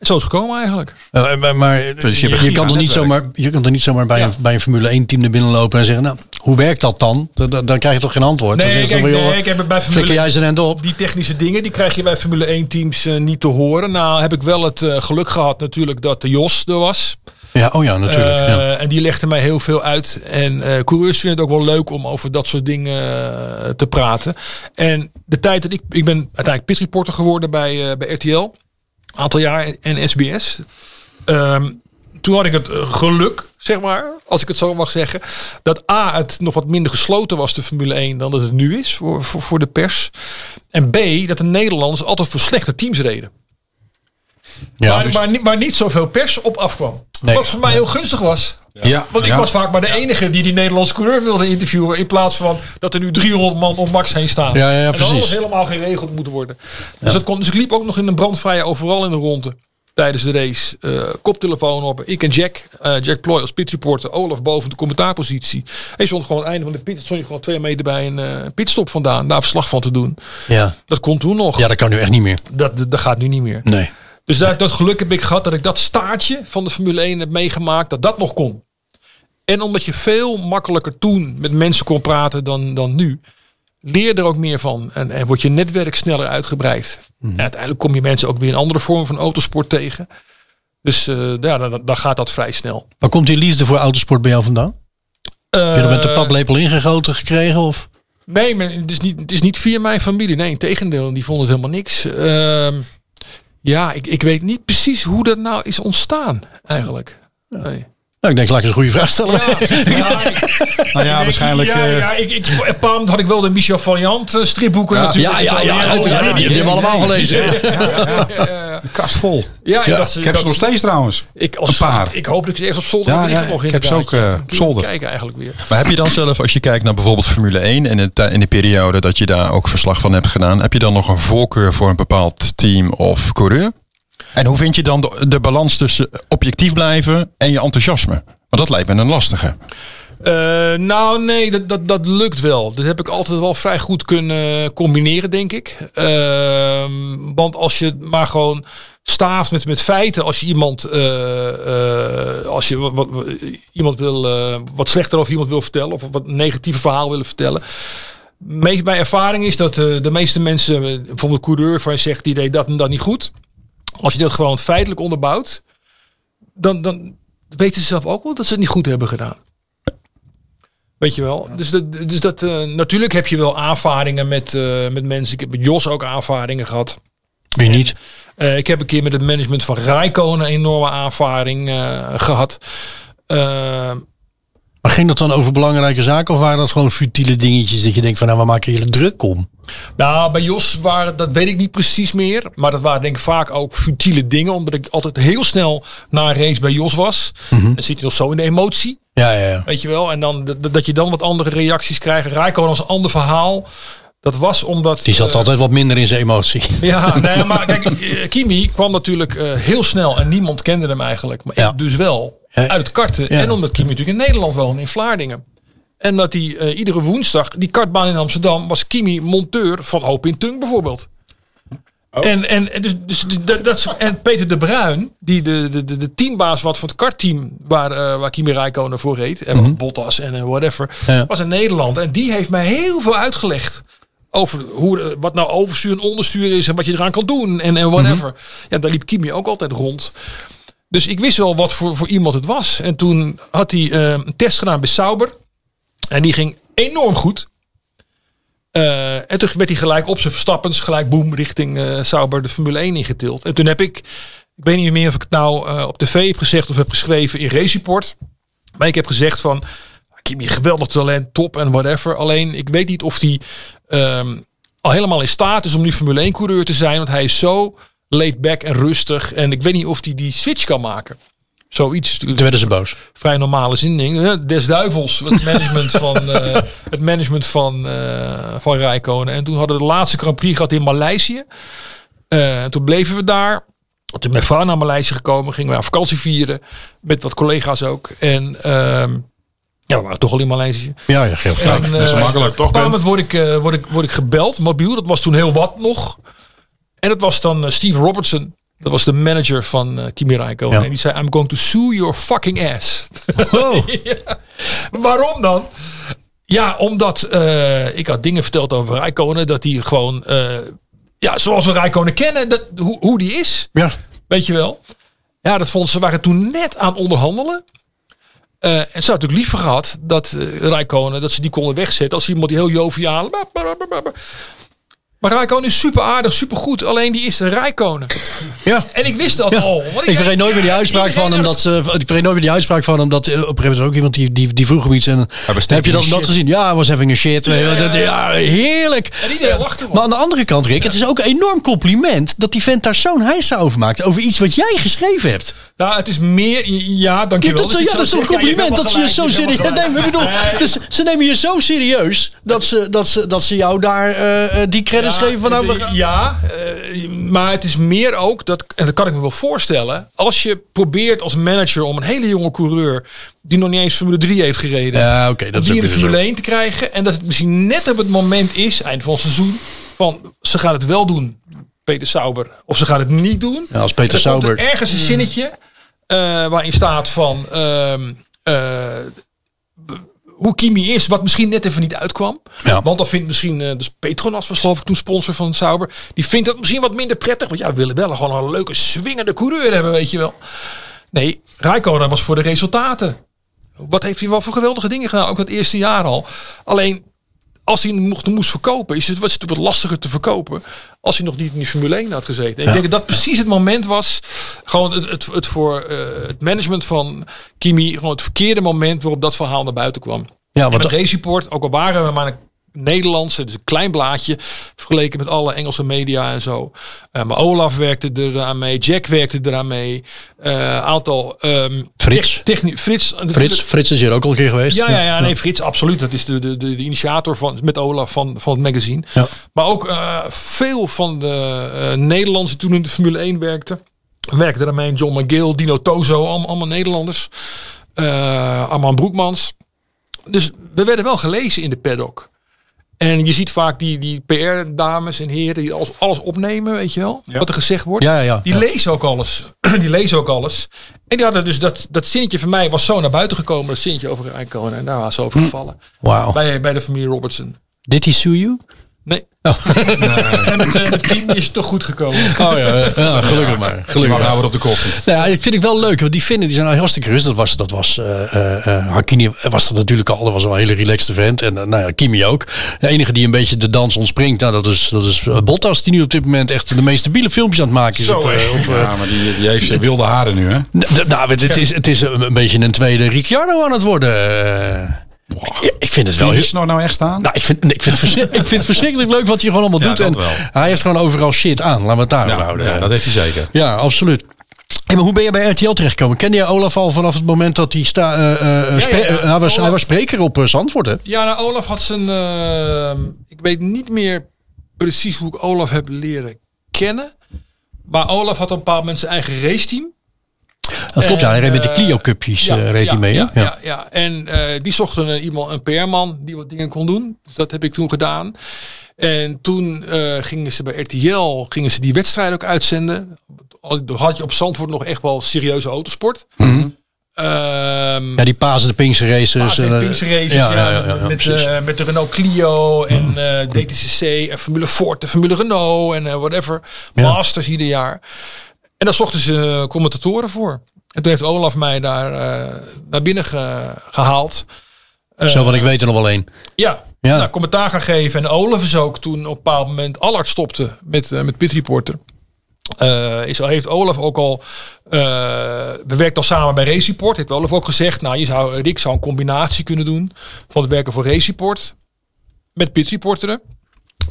Zo is het gekomen eigenlijk. Eh, maar maar Dus je kan toch niet zomaar, je kan toch niet zomaar bij, Ja. een, bij een Formule 1 team er binnenlopen en zeggen, nou, hoe werkt dat dan? Dan, dan, dan krijg je toch geen antwoord? dan Nee, ze kijk, nee, ik heb het bij flikker Formule jij end op? Die technische dingen die krijg je bij Formule 1 teams eh, niet te horen. Nou heb ik wel het eh, geluk gehad natuurlijk dat de Jos er was. Ja, oh ja, natuurlijk. Eh. En die legde mij heel veel uit. En eh coureurs vinden het ook wel leuk om over dat soort dingen eh, te praten. En de tijd dat ik... Ik ben uiteindelijk pitreporter geworden bij, bij RTL. Aantal jaar en SBS. Ehm, toen had ik het geluk, zeg maar, als ik het zo mag zeggen, dat A, het nog wat minder gesloten was, de Formule 1, dan dat het nu is voor, voor de pers. En B, dat de Nederlanders altijd voor slechte teams reden. Ja, maar, dus- maar, niet, maar niet zoveel pers op afkwam. Nee. Wat voor mij heel gunstig was. Ja, Want ik ja. was vaak maar de enige die die Nederlandse coureur wilde interviewen. In plaats van dat er nu 300 man om Max heen staan. Ja, ja, en precies. alles helemaal geregeld moet worden. Dus, dat kon, dus ik liep ook nog in een brandvrije overal in de ronde. Tijdens de race. Eh, koptelefoon op. Ik en Jack. eh, Jack Ploy als pitreporter. Olaf boven de commentaarpositie. Hij stond gewoon aan het einde van de pit. Stond je gewoon twee meter bij een eh, pitstop vandaan. Daar verslag van te doen. ja. Dat kon toen nog. ja, dat kan nu echt niet meer. Dat, dat, dat gaat nu niet meer. Nee. Dus dat, dat geluk heb ik gehad dat ik dat staartje van de Formule 1 heb meegemaakt, dat dat nog kon. En omdat je veel makkelijker toen met mensen kon praten dan, dan nu, leer je er ook meer van. En, en wordt je netwerk sneller uitgebreid. En uiteindelijk kom je mensen ook weer in andere vormen van autosport tegen. Dus eh, ja, dan, dan gaat dat vrij snel. Waar komt die liefde voor autosport bij jou vandaan? Heb je er met de Eh, paplepel ingegoten gekregen? Of? Nee, maar het is niet, het is niet via mijn familie. Nee, tegendeel. Die vonden het helemaal niks. Ehm, ja, ik, ik weet niet precies hoe dat nou is ontstaan eigenlijk. Nee. Nou, ik denk, laat ik eens een goede vraag stellen. Ja, ik- Nou ja, waarschijnlijk... Ja, eh, ja ik, ik, had ik wel de Michel Valiant eh, stripboeken natuurlijk. ja, en ja, ja, uiteraard. ja, Die hebben we allemaal gelezen. Een kast vol. Ja, Ja, dat, Ik heb ze nog steeds trouwens. Ik, als, een paar. Ik hoop dat ik ze ergens op zolder Ja, heb liggen ja, nog ik heb ze ook, eh, op je zolder. kijken eigenlijk weer. Maar heb je dan zelf, als je kijkt naar bijvoorbeeld Formule 1 en in, de- in de periode dat je daar ook verslag van hebt gedaan, heb je dan nog een voorkeur voor een bepaald team of coureur? En hoe vind je dan de, de balans tussen objectief blijven en je enthousiasme? Want dat lijkt me een lastige. Eh, nou, nee, dat, dat, dat lukt wel. Dat heb ik altijd wel vrij goed kunnen combineren, denk ik. Ehm, want als je maar gewoon staaft met, met feiten, als je iemand, eh, eh, als je iemand wil, wat slechter over iemand wil vertellen, of wat negatieve verhaal willen vertellen. Mijn ervaring is dat de meeste mensen, bijvoorbeeld een coureur van je zegt, die deed dat en dat niet goed. Als je dat gewoon feitelijk onderbouwt, dan, dan weten ze zelf ook wel dat ze het niet goed hebben gedaan. Weet je wel? Dus, dat, dus dat, eh, natuurlijk heb je wel aanvaringen met, eh, met mensen. Ik heb met Jos ook aanvaringen gehad. Wie niet? Eh, ik heb een keer met het management van Rijkonen een enorme aanvaring eh, gehad. Maar ging dat dan over belangrijke zaken of waren dat gewoon futiele dingetjes dat je denkt van nou, waar maken jullie druk om? nou, bij Jos waren, dat weet ik niet precies meer. Maar dat waren denk ik vaak ook futiele dingen. Omdat ik altijd heel snel na een race bij Jos was. Dan zit je nog zo in de emotie. Ja, ja, ja. Weet je wel? En dan dat- je dan wat andere reacties krijgt. Rijkonen als een ander verhaal. Dat was omdat... Die zat eh, altijd wat minder in zijn emotie. Ja, nee, maar kijk, eh, Kimi kwam natuurlijk eh, heel snel en niemand kende hem eigenlijk. Maar Ja. ik dus wel. Uit karten. Ja. En omdat Kimi natuurlijk in Nederland woonde, in Vlaardingen. En dat hij eh, iedere woensdag, die kartbaan in Amsterdam, was Kimi monteur van Hoop in Tung bijvoorbeeld. En, en, en dus, dus dat, dat en Peter de Bruin, die de, de, de, de teambaas wat van het kartteam waar, eh waar Kimi Räikkönen voor reed, en Bottas en eh, whatever, Ja. was in Nederland. En die heeft mij heel veel uitgelegd over hoe, eh, wat nou overstuur en onderstuur is en wat je eraan kan doen en, en whatever. Ja, daar liep Kimi ook altijd rond. Dus ik wist wel wat voor, voor iemand het was. En toen had hij eh, een test gedaan bij Sauber. En die ging enorm goed. Eh, en toen werd hij gelijk op zijn verstappens, gelijk boem, richting eh Sauber de Formule 1 ingetild. En toen heb ik, ik weet niet meer of ik het nou op tv heb gezegd of heb geschreven in Race. Maar ik heb gezegd van, Kimi, geweldig talent, top en whatever. Alleen, ik weet niet of hij ehm, al helemaal in staat is om nu Formule 1 coureur te zijn. Want hij is zo laid back en rustig. En ik weet niet of hij die switch kan maken. Zoiets. Toen werden ze boos. Vrij normale zin. hè, Des duivels. Het management van, eh, het management van, eh van Rijkonen. En toen hadden we de laatste Grand Prix gehad in Maleisië. Eh, en toen bleven we daar. Toen ben mijn vrouw naar Maleisië gekomen. Gingen we aan vakantie vieren. Met wat collega's ook. En ehm, ja, we waren toch al in Maleisië. Ja, ja, heel En, gelijk. eh, makkelijk, toch, Op een word ik, eh, word, ik, word ik gebeld, mobiel. Dat was toen heel wat nog. En dat was dan eh, Steve Robertson. Dat was de manager van eh Kimi Räikkönen. Ja. En die zei, I'm going to sue your fucking ass. Oh. Ja. Waarom dan? Ja, omdat eh, ik had dingen verteld over Räikkönen. Dat hij gewoon, ja, zoals we Räikkönen kennen, dat, hoe, hoe die is. Ja. Weet je wel? Ja, dat vonden ze waren toen net aan onderhandelen. En ze had natuurlijk liever gehad dat uh, Rijkonen, dat ze die konden wegzetten als iemand die heel joviaal. Maar Rijkonen is super aardig, super goed. Alleen die is Rijkonen. Ja. En ik wist dat Ja. al. want Ik zei, vergeet nooit meer die ja, uitspraak van hem. Dat ze, ik vergeet nooit meer die uitspraak van hem. Dat eh, op een gegeven moment is ook iemand die, die, die vroeg hem iets. En heb je dat, dat gezien? Ja, was having a shit. Dat, ja, heerlijk. En iedereen lachte Maar aan de andere kant, Rick, het is ook een enorm compliment dat die vent daar zo'n heisa over maakt. Over iets wat jij geschreven hebt. Nou, het is meer. Ja, Ja, dankjewel. dat, je ja, het dat is zo toch een. Ja, compliment dat ze je zo serieus. Nee, ik bedoel, dus ze nemen je zo serieus dat ze, dat ze, dat ze jou daar eh, eh, die credits geven van. Nou, we ja, eh, maar het is meer ook, dat, en dat kan ik me wel voorstellen. Als je probeert als manager om een hele jonge coureur. die nog niet eens Formule 3 heeft gereden. Ja, oké, dat die in de. Formule 1 te krijgen. En dat het misschien net op het moment is, eind van het seizoen. van ze gaan het wel doen, Peter Sauber. Of ze gaan het niet doen. Ja, als Peter Er er Sauber. ergens een zinnetje eh, waarin staat van. ehm, eh, hoe Kimi is, wat misschien net even niet uitkwam. Ja. Want dan vindt misschien, eh dus Petronas was geloof ik toen sponsor van Sauber. Die vindt dat misschien wat minder prettig. Want ja, we willen wel gewoon een leuke swingende coureur hebben, weet je wel. Nee, Rijkonen was voor de resultaten. Wat heeft hij wel voor geweldige dingen gedaan, ook dat eerste jaar al. Alleen, als hij mocht, moest verkopen, is het, was het wat lastiger te verkopen. Als hij nog niet in die Formule 1 had gezeten. En ik denk dat dat precies het moment was. Gewoon het, het, het voor eh, het management van Kimi. Gewoon het verkeerde moment waarop dat verhaal naar buiten kwam. Ja, want met Race Report, ook al waren we maar een Nederlandse, dus een klein blaadje, vergeleken met alle Engelse media en zo. Eh, maar Olaf werkte eraan mee, Jack werkte eraan mee, een aantal... ehm, Frits. tech- techni- Frits. Frits, Frits is hier ook al een keer geweest. Ja, ja, ja, nee, Frits, absoluut. Dat is de, de, de, de initiator van, met Olaf van, van het magazine. Ja. Maar ook veel van de Nederlandse toen in de Formule 1 werkten. Werkte daarmee John McGill, Dino Tozo, allemaal, allemaal Nederlanders. Eh Arman Broekmans. Dus we werden wel gelezen in de paddock. En je ziet vaak die, die PR-dames en heren die alles, alles opnemen, weet je wel. Wat er gezegd wordt. Ja, ja, ja. Die Ja. lezen ook alles. die lezen ook alles. En die hadden dus dat, dat zinnetje van mij was zo naar buiten gekomen. Dat zinnetje over. En daar was ze over gevallen. Wauw. Bij, bij de familie Robertson. Did he sue you? Nee. en met, eh, met Kim is het toch goed gekomen. Oh ja, ja gelukkig maar. Gelukkig Maar maar. nou weer op de koffie. Nou, ja, dat vind ik wel leuk, want die vinden die zijn nou hartstikke rustig. Dat was, dat was eh eh, eh, Hakini was dat natuurlijk al. Dat was wel een hele relaxed vent. En eh, nou ja, Kimi ook. De enige die een beetje de dans ontspringt, nou, dat is, dat is eh, Bottas. Die nu op dit moment echt de meest stabiele filmpjes aan het maken is. Zo, op, eh, hè? op, eh, Ja, maar die, die heeft wilde haren nu, hè? n- d- nou, het, het is, het is een, een beetje een tweede Ricciardo aan het worden. Ik- vind het wel Wie heel... is nou nou echt staan? Nou, ik vind, nee, ik, vind het ik vind het verschrikkelijk leuk wat hij gewoon allemaal Ja, doet. En wel. hij heeft gewoon overal shit aan. Laten we het daar ja, houden. ja, dat heeft hij zeker. Ja, absoluut. Hey, maar hoe ben je bij RTL terechtgekomen? Kende je Olaf al vanaf het moment dat hij sta, eh, eh, ja, ja. eh, hij, was, hij was spreker op uh, Zandvoort, hè? Ja, nou, Olaf had zijn... eh, ik weet niet meer precies hoe ik Olaf heb leren kennen. Maar Olaf had op een bepaald moment zijn eigen raceteam. Dat klopt, ja. Hij reed met de eh, Clio-cupjes ja, eh, reed hij mee? Ja, ja, ja. En eh, die zochten een, iemand, een PR-man die wat dingen kon doen. Dus dat heb ik toen gedaan. En toen gingen ze bij RTL gingen ze die wedstrijd ook uitzenden. Had je op Zandvoort nog echt wel serieuze autosport. Ehm, Ja, die Pasen de Pinkse races. En Pinkse races, ja, ja, ja, ja, met, met de Renault Clio en eh, DTCC en Formule Ford en Formule Renault en whatever. Masters ieder jaar. En daar zochten ze commentatoren voor. En toen heeft Olaf mij daar eh, naar binnen ge- gehaald. Eh, Zo, want ik weet er nog wel één. ja, Ja. Nou, commentaar gaan geven. En Olaf is ook toen op een bepaald moment Allard stopte met, eh, met Pit Reporter. Eh, is, heeft Olaf ook al. eh, we werken al samen bij Race Report. Heeft Olaf ook gezegd. Nou, je zou, Rick zou een combinatie kunnen doen. Van het werken voor Race Report. Met Pit Reporteren.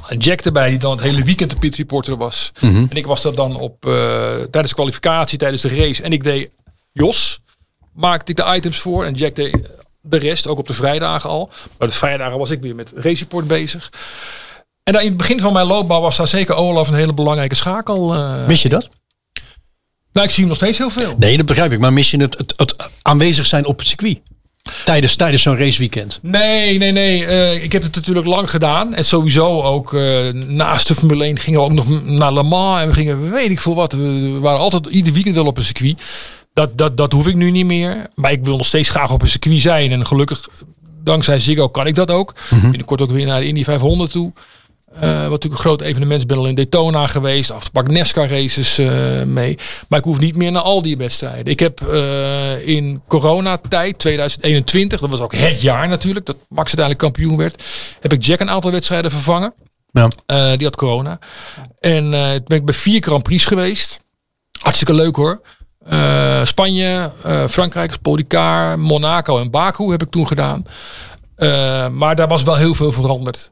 En Jack erbij, die dan het hele weekend de Pit Reporter was. En ik was er dan op. eh, tijdens de kwalificatie, tijdens de race. En ik deed Jos. Maakte ik de items voor. En Jack deed de rest, ook op de vrijdagen al. Maar de vrijdagen was ik weer met Race Report bezig. En daar in het begin van mijn loopbaan was daar zeker Olaf een hele belangrijke schakel. eh. Mis je dat? nou, ik zie hem nog steeds heel veel. Nee, dat begrijp ik. Maar mis je het, het, het aanwezig zijn op het circuit? Tijdens, tijdens zo'n raceweekend. Nee, nee, nee. eh, ik heb het natuurlijk lang gedaan. En sowieso ook eh, naast de Formule 1 gingen we ook nog naar Le Mans. En we gingen, weet ik veel wat. We, waren altijd ieder weekend wel op een circuit. Dat, dat, dat hoef ik nu niet meer. Maar ik wil nog steeds graag op een circuit zijn. En gelukkig, dankzij Ziggo, kan ik dat ook. Binnenkort ook weer naar de Indy 500 toe. Eh, wat natuurlijk een groot evenement is. ben al in Daytona geweest. Afgepakt NASCAR races eh, mee. Maar ik hoef niet meer naar al die wedstrijden. Ik heb eh, in coronatijd 2021, dat was ook het jaar natuurlijk, dat Max uiteindelijk kampioen werd, heb ik Jack een aantal wedstrijden vervangen. Ja. Die had corona. En toen ben ik bij vier Grand Prix geweest. Hartstikke leuk hoor. Spanje, Frankrijk, Paul Ricard, Monaco en Baku heb ik toen gedaan. Maar daar was wel heel veel veranderd.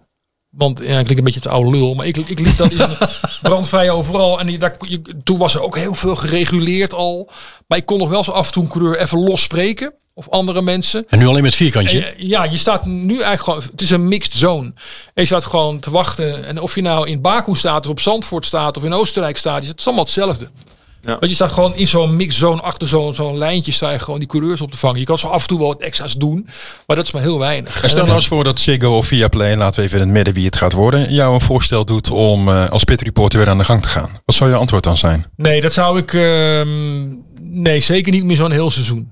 Want ja, ik klink een beetje te oude lul, maar ik, ik liep dat in brandvrij overal. En die, daar, je, toen was er ook heel veel gereguleerd al. Maar ik kon nog wel zo af en toe een coureur even los spreken. Of andere mensen. En nu alleen met vierkantje. En ja, je staat nu eigenlijk gewoon. Het is een mixed zone. En je staat gewoon te wachten. En of je nou in Baku staat, of op Zandvoort staat, of in Oostenrijk staat, is het is allemaal hetzelfde. Ja. Want je staat gewoon in zo'n mixed zone, achter zo'n zo'n lijntje, sta je gewoon die coureurs op te vangen. Je kan zo af en toe wel wat extra's doen, maar dat is maar heel weinig. En stel nou eens voor dat Ziggo of Viaplay, laten we even in het midden wie het gaat worden, jou een voorstel doet om eh, als pitreporter weer aan de gang te gaan. Wat zou je antwoord dan zijn? Nee, dat zou ik. ehm, nee, zeker niet meer zo'n heel seizoen.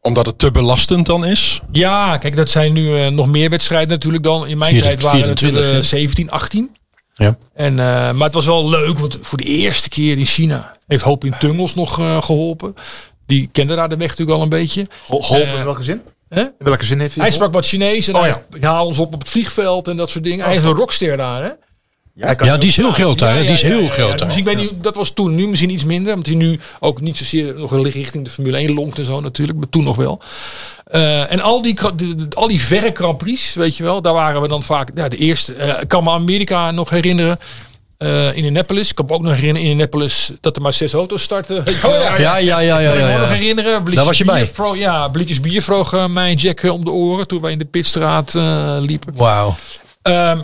Omdat het te belastend dan is? Ja, kijk, dat zijn nu eh, nog meer wedstrijden natuurlijk dan. In mijn tijd waren het 24, eh, ja. 17, 18. Ja. En, eh, maar het was wel leuk, want voor de eerste keer in China heeft Hoop in Tungels nog eh, geholpen. Die kende daar de weg natuurlijk al een beetje. Geholpen Eh, in welke zin? Hè? In welke zin heeft hij Hij sprak wat Chinees en Oh, hij, ja. hij haalde ons op op het vliegveld en dat soort dingen. Hij is een rockster daar, hè? Ja, die is heel groot daar, hè? Die is heel groot Dus daar. ik weet niet, dat was toen nu misschien iets minder. Want hij nu ook niet zozeer nog richting de Formule 1 longt en zo natuurlijk. Maar toen nog wel. Eh, en al die, al die verre Grand Prix, weet je wel. Daar waren we dan vaak ja, de eerste. Eh, ik kan me Amerika nog herinneren. Eh, in Indianapolis. Ik kan me ook nog herinneren in Indianapolis dat er maar zes auto's starten. wel. Ja, ja, ja, ja, kan ik me ja, ook nog ja. herinneren. Blikjes Daar was je bij. bier vro- ja, blikjes bier vroeg eh, mij en Jack eh, om de oren toen wij in de pitstraat eh, liepen. Wauw. Ehm,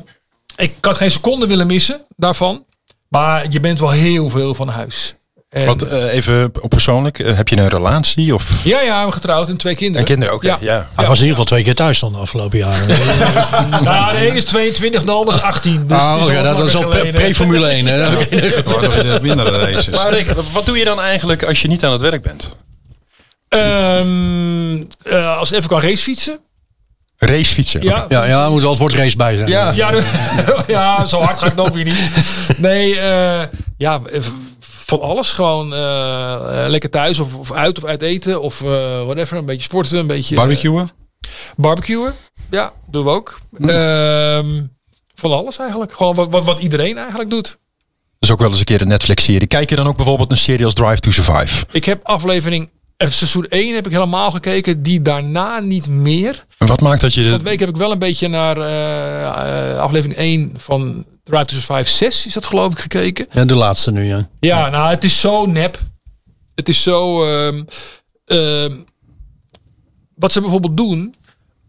ik had geen seconde willen missen daarvan. Maar je bent wel heel veel van huis. En- Wat, eh, even op persoonlijk, eh, heb je een relatie? Of ja, ja, we getrouwd en twee kinderen. en kinderen ook? Ja. ja. Hij was in ieder geval twee keer thuis dan de afgelopen jaren. Nou, de ene is 22, de ander is 18. Dus Ah, is ja, dat wat is al pre-Formule 1. Hè? Nog races. Maar Rick, wat doe je dan eigenlijk als je niet aan het werk bent? Ehm, eh, als ik even kan racefietsen. Racefietsen. Ja, Ja, ja, moet wel het woord race bij zijn. Ja. Ja, zo hard ga ik dan weer niet. Nee, eh, ja, van alles. Gewoon eh, eh, lekker thuis of, of uit of uit eten of eh, whatever. Een beetje sporten, een beetje... Barbecuen? Barbecuen, ja, doen we ook. Hm. Ehm, van alles eigenlijk. Gewoon wat, wat, wat iedereen eigenlijk doet. Dat is ook wel eens een keer een Netflix-serie. Kijk je dan ook bijvoorbeeld een serie als Drive to Survive? Ik heb aflevering, seizoen 1 heb ik helemaal gekeken. Die daarna niet meer. En wat maakt dat je... Van de week heb ik wel een beetje naar eh, eh, aflevering 1 van Drive to Survive 6 is dat geloof ik gekeken. Ja, de laatste nu, ja. Ja, nou het is zo nep. Het is zo... ehm, ehm, wat ze bijvoorbeeld doen,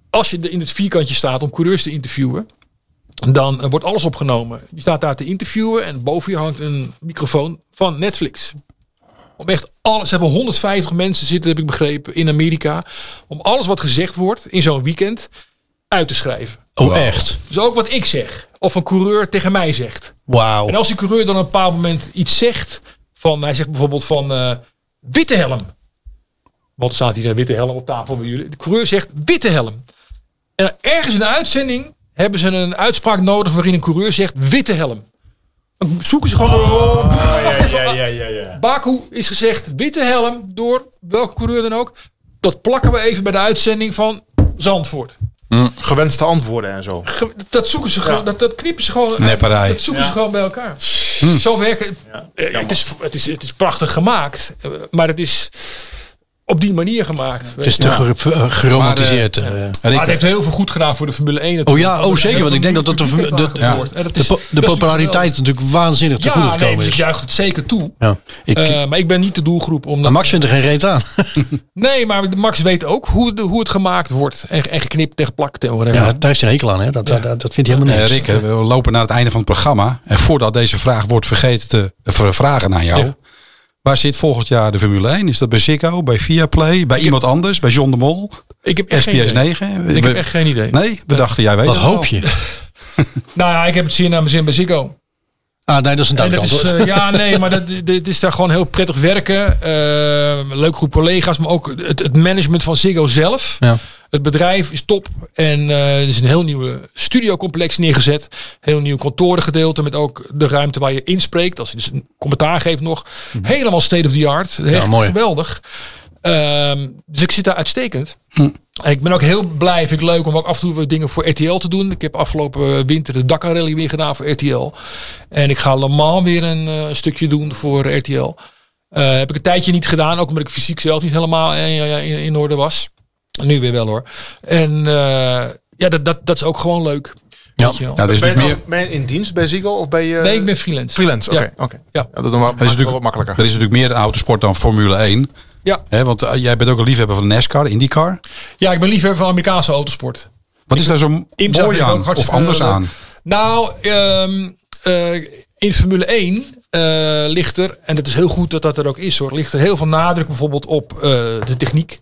als je in het vierkantje staat om coureurs te interviewen, dan eh, wordt alles opgenomen. Je staat daar te interviewen en boven je hangt een microfoon van Netflix. Om echt alles. Ze hebben 150 mensen zitten, heb ik begrepen, in Amerika. Om alles wat gezegd wordt in zo'n weekend uit te schrijven. Oh, echt? Dus ook wat ik zeg. Of een coureur tegen mij zegt. Wauw. En als die coureur dan op een bepaald moment iets zegt. Van, hij zegt bijvoorbeeld van eh, witte helm. Wat staat hier een witte helm op tafel bij jullie? De coureur zegt witte helm. En ergens in de uitzending hebben ze een uitspraak nodig waarin een coureur zegt witte helm. Zoeken ze gewoon. Even. ja, ja, ja, ja. Baku is gezegd witte helm door welke coureur dan ook. Dat plakken we even bij de uitzending van Zandvoort. Gewenste antwoorden en zo. Ge- Dat zoeken ze gewoon, dat, dat knippen ze gewoon. Nepperij. Dat zoeken ze gewoon bij elkaar. Zo werken. eh, het, is, het, is, het is prachtig gemaakt, eh, maar het is op die manier gemaakt. Het is te ger- eh, geromantiseerd. eh. Maar het heeft heel veel goed gedaan voor de Formule 1. Oh ja, oh zeker. Want ik denk dat dat de, de, de, Ja. de, po- de populariteit natuurlijk waanzinnig te Ja, goede nee, gekomen dus ik is. juich het zeker toe. Ja. Ik, Eh, maar ik ben niet de doelgroep. Omdat, maar Max vindt er geen reet aan. Nee, maar Max weet ook hoe, de- hoe het gemaakt wordt. En, en geknipt tegen plakt en whatever. Ja, daar heeft hij een hekel aan. Hè? Dat, dat, dat vindt hij helemaal Eh, niks. Rick, eh, we lopen naar het einde van het programma. En voordat deze vraag wordt vergeten te eh, vragen aan jou. Waar zit volgend jaar de Formule 1? Is dat bij Ziggo, bij Viaplay, bij iemand anders, bij John de Mol, ik heb SPS idee. 9? Ik We- heb echt geen idee. Nee, we dachten jij weet Wat hoop je? Nou ja, ik heb het zeer naar mijn zin bij Ziggo. Ah, nee, dat is een duidelijk is, eh, ja, nee, maar dat, dit is daar gewoon heel prettig werken. Eh, een leuk groep collega's, maar ook het, het management van Ziggo zelf. Ja. Het bedrijf is top. En eh, er is een heel nieuwe studiocomplex neergezet. Heel nieuw kantorengedeelte met ook de ruimte waar je inspreekt. Als je dus een commentaar geeft nog. Helemaal state of the art. Echt mooi. geweldig. Ehm, dus ik zit daar uitstekend. Hm. Ik ben ook heel blij, vind ik leuk om ook af en toe wat dingen voor RTL te doen. Ik heb afgelopen winter de Dakar Rally weer gedaan voor RTL. En ik ga Le Mans weer een eh, stukje doen voor RTL. Eh, heb ik een tijdje niet gedaan, ook omdat ik fysiek zelf niet helemaal in, in, in orde was. Nu weer wel hoor. En eh, ja, dat, dat, dat is ook gewoon leuk. Ja. Er is Ben je, meer, ben je in dienst bij Ziggo of ben je... nee, ik ben freelance. freelance. Oké, Ja. oké. Ja. Ja, dat is wel, natuurlijk, wat makkelijker. er is natuurlijk meer autosport dan Formule 1. Ja. Want eh, jij bent ook een liefhebber van NASCAR, IndyCar. ja, ik ben liefhebber van Amerikaanse autosport. Wat is daar zo mooi aan? Of anders aan? Nou, ehm, eh, in Formule 1 eh, ligt er, en het is heel goed dat dat er ook is hoor, ligt er heel veel nadruk bijvoorbeeld op de techniek.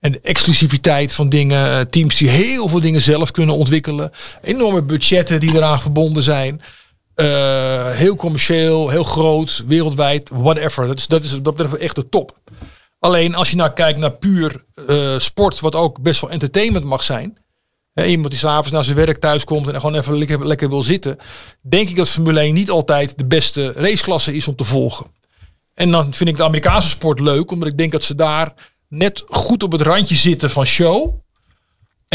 En de exclusiviteit van dingen. Teams die heel veel dingen zelf kunnen ontwikkelen. Enorme budgetten die eraan verbonden zijn. Heel commercieel, heel groot, wereldwijd, whatever. Dat is, dat is dat betreft echt de top. Alleen als je nou kijkt naar puur eh, sport, wat ook best wel entertainment mag zijn. Hè, iemand die s'avonds naar zijn werk thuis komt en gewoon even lekker, lekker wil zitten. Denk ik dat Formule 1 niet altijd de beste raceklasse is om te volgen. En dan vind ik de Amerikaanse sport leuk, omdat ik denk dat ze daar net goed op het randje zitten van show.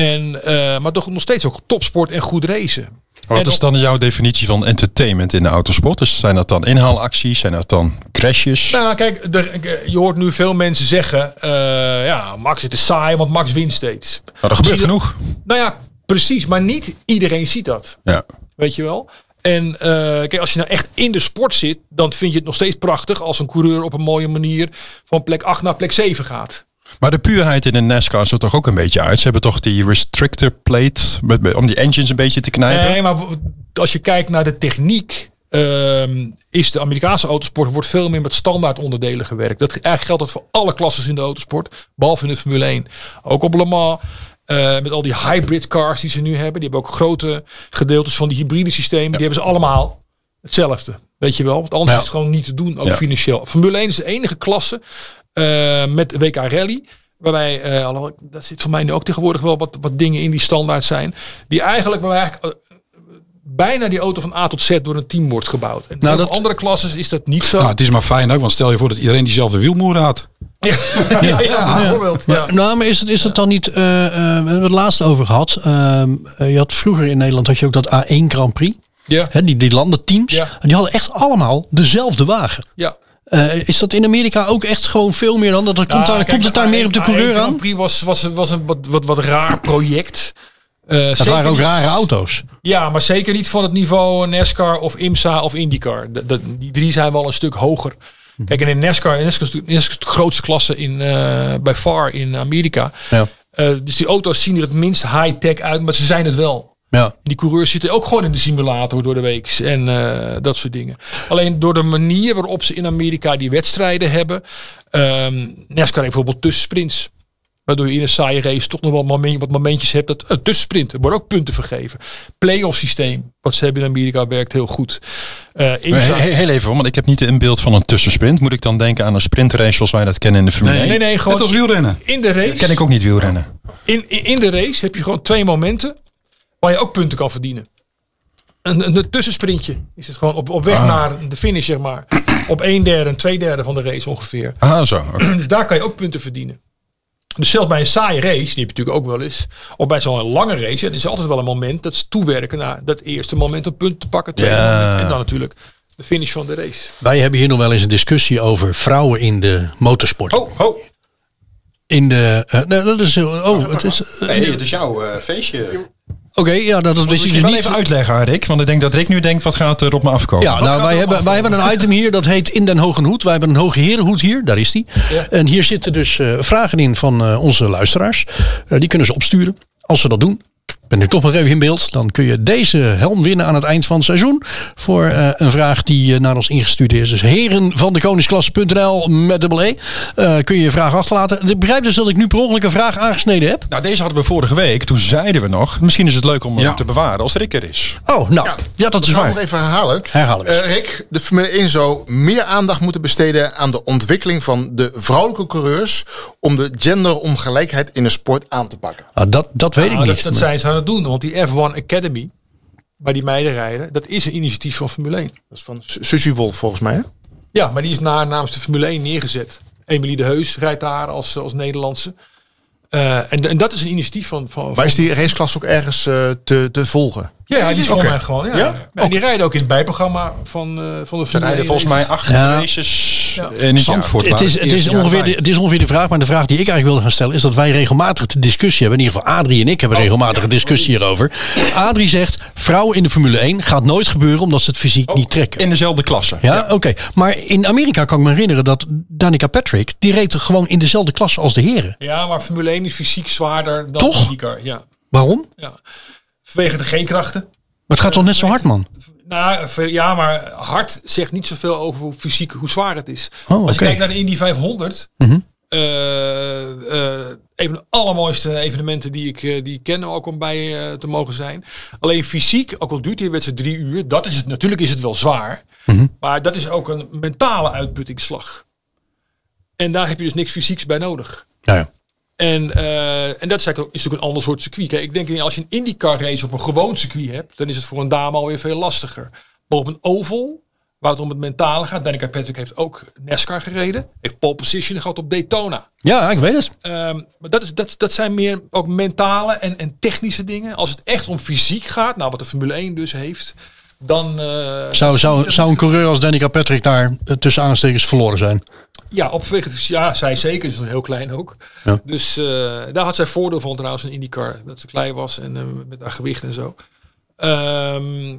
En, eh, maar toch nog steeds ook topsport en goed racen. Wat is dan jouw definitie van entertainment in de autosport? Dus zijn dat dan inhaalacties? Zijn dat dan crashes? Nou, kijk, er- je hoort nu veel mensen zeggen: eh, ja, Max, het is saai, want Max wint steeds. Nou, dat gebeurt genoeg. Nou ja, precies, maar niet iedereen ziet dat. Ja. Weet je wel? En eh, kijk, als je nou echt in de sport zit, dan vind je het nog steeds prachtig als een coureur op een mooie manier van plek 8 naar plek 7 gaat. Maar de puurheid in de NASCAR is er toch ook een beetje uit. Ze hebben toch die restrictor plate met, om die engines een beetje te knijpen. Nee, maar als je kijkt naar de techniek, ehm, is de Amerikaanse autosport wordt veel meer met standaard onderdelen gewerkt. Dat eigenlijk geldt dat voor alle klassen in de autosport, behalve in de Formule 1. Ook op Le Mans. eh, met al die hybrid cars die ze nu hebben. Die hebben ook grote gedeeltes van die hybride systemen. Die hebben ze allemaal hetzelfde. Weet je wel? Want anders Ja. is het gewoon niet te doen, ook Ja. financieel. Formule 1 is de enige klasse eh, met WK Rally. Waarbij, eh, alhoewel, dat zit voor mij nu ook tegenwoordig wel wat, wat dingen in die standaard zijn. Die eigenlijk, eigenlijk eh, bijna die auto van A tot Z door een team wordt gebouwd. En Nou, in dat- andere klasses is dat niet zo. Nou, het is maar fijn ook, want stel je voor dat iedereen diezelfde wielmoer had. ja, ja, ja, bijvoorbeeld. Ja. Nou, maar is het, is het dan niet... eh, eh, we hebben het laatst over gehad. Ehm, eh, je had vroeger in Nederland had je ook dat A1 Grand Prix. Ja. Hè, die, die landenteams. Ja. En die hadden echt allemaal dezelfde wagen. ja. Eh, is dat in Amerika ook echt gewoon veel meer dan? Dat het komt, daar, kijk, komt het daar meer op de A1 coureur Grand aan? Prix was, was, was een wat, wat, wat raar project. Eh, Dat waren ook niet- rare auto's. Ja, maar zeker niet van het niveau NASCAR of IMSA of IndyCar. Die drie zijn wel een stuk hoger. Kijk, en in NASCAR, NASCAR is de grootste klasse in, eh bij far in Amerika. Ja. Eh, dus die auto's zien er het minst high-tech uit, maar ze zijn het wel. Ja. Die coureurs zitten ook gewoon in de simulator door de week en eh, dat soort dingen. Alleen door de manier waarop ze in Amerika die wedstrijden hebben. ehm NASCAR heeft bijvoorbeeld tussensprints. Waardoor je in een saaie race toch nog wel moment, wat momentjes hebt. Dat een tussensprint, er worden ook punten vergeven. Playoff systeem, wat ze hebben in Amerika, werkt heel goed. Eh Maar Inza- he- he- heel even, want ik heb niet een beeld van een tussensprint. Moet ik dan denken aan een sprintrace zoals wij dat kennen in de Formule 1? nee, nee, gewoon Net als wielrennen. in de race. Ken ik ook niet wielrennen. in, in, in de race heb je gewoon twee momenten waar je ook punten kan verdienen. Een, een, een tussensprintje is het gewoon op, op weg naar de finish, zeg maar. Op een derde en twee derde van de race ongeveer. Ah, zo. Dus daar kan je ook punten verdienen. Dus zelfs bij een saaie race, die heb je natuurlijk ook wel eens. Of bij zo'n lange race, er is altijd wel een moment dat ze toewerken naar dat eerste moment om punten te pakken. Ja. moment, en dan natuurlijk de finish van de race. Wij hebben hier nog wel eens een discussie over vrouwen in de motorsport. Oh, oh. In de. eh, nee, dat is. eh, Oh, het is. eh, Nee, het is jouw eh, feestje. Oké, ja, dat, dat wist ik Misschien dus wel niet. even uitleggen aan Rick. Want ik denk dat Rick nu denkt, wat gaat er op me afkomen? Ja, nou, wij hebben, wij hebben een item hier dat heet In den Hoge Hoed. Wij hebben een Hoge Herenhoed hier, daar is die. En hier zitten dus eh, vragen in van eh, onze luisteraars. Eh, die kunnen ze opsturen. Als ze dat doen, ben ik toch nog even in beeld. Dan kun je deze helm winnen aan het eind van het seizoen. Voor eh, een vraag die eh, naar ons ingestuurd is. Dus heren van de koningsklasse.nl met dubbel E. Eh, kun je je vraag achterlaten. Ik begrijp dus dat ik nu per ongeluk een vraag aangesneden heb. Nou, deze hadden we vorige week. Toen zeiden we nog, misschien is het leuk om hem Ja. te bewaren als Rick er is. Oh, nou. Ja, dat is Ik ga nog waar. even herhalen. Herhalen we. Eh, Rick, de Formule 1 zou meer aandacht moeten besteden aan de ontwikkeling van de vrouwelijke coureurs. om de genderongelijkheid in de sport aan te pakken. Ah, dat, dat weet ik Nou, niet. dat, dat zijn ze het doen, want die F1 Academy, waar die meiden rijden, dat is een initiatief van Formule 1. Dat is van Su- Suzy Wolf volgens mij. Hè? Ja, maar die is na, namens de Formule 1 neergezet. Emilie de Heus rijdt daar als, als Nederlandse. Eh, en, en dat is een initiatief van... van, Maar is die raceklasse ook ergens eh, te, te volgen? Ja, die is mij gewoon. Ja. Ja? En die rijden ook in het bijprogramma van, eh, van de Ze Formule rijden 1 volgens mij races. acht Ja. races Ja. in het jaar. Zandvoort. Het is, het is ongeveer de, het is ongeveer de vraag, maar de vraag die ik eigenlijk wilde gaan stellen is dat wij regelmatig de discussie hebben. In ieder geval Adrie en ik hebben regelmatig een discussie hierover. Adrie zegt, vrouwen in de Formule 1 gaat nooit gebeuren omdat ze het fysiek niet trekken. In dezelfde klasse. Ja, oké. Maar in Amerika kan ik me herinneren dat Danica Patrick, die reed gewoon in dezelfde klasse als de heren. Ja, maar Formule 1 is fysiek zwaarder dan Toch? Ja. Waarom? ja. Vanwege de G-krachten. Maar het gaat toch net zo hard, man? Nou, ja, maar hard zegt niet zoveel over hoe fysiek, hoe zwaar het is. Oh, Als je kijkt naar de Indy 500, Mhm. eh, eh, een van de allermooiste evenementen die ik, eh, die ik ken, ook om bij te mogen zijn. Alleen fysiek, ook al duurt die wedstrijd drie uur, dat is het, natuurlijk is het wel zwaar. Mhm. Maar dat is ook een mentale uitputtingsslag. En daar heb je dus niks fysieks bij nodig. Ja, ja. En, eh, en dat is is natuurlijk een ander soort circuit. Kijk, ik denk als je een IndyCar race op een gewoon circuit hebt, dan is het voor een dame alweer veel lastiger. Maar op een oval, waar het om het mentale gaat, Danica Patrick heeft ook NASCAR gereden, heeft pole position gehad op Daytona. ja, ik weet het. Ehm, maar dat, is, dat, dat zijn meer ook mentale en, en technische dingen. Als het echt om fysiek gaat, nou wat de Formule 1 dus heeft, dan... eh, Zou, dan zou, zie- zou een coureur als Danica Patrick daar eh, tussen aanstekens verloren zijn? Ja, op. Ja, zij zeker. Is nog heel klein ook. Ja. Dus eh, daar had zij voordeel van trouwens in IndyCar. Dat ze klein was en met haar gewicht en zo. Ehm,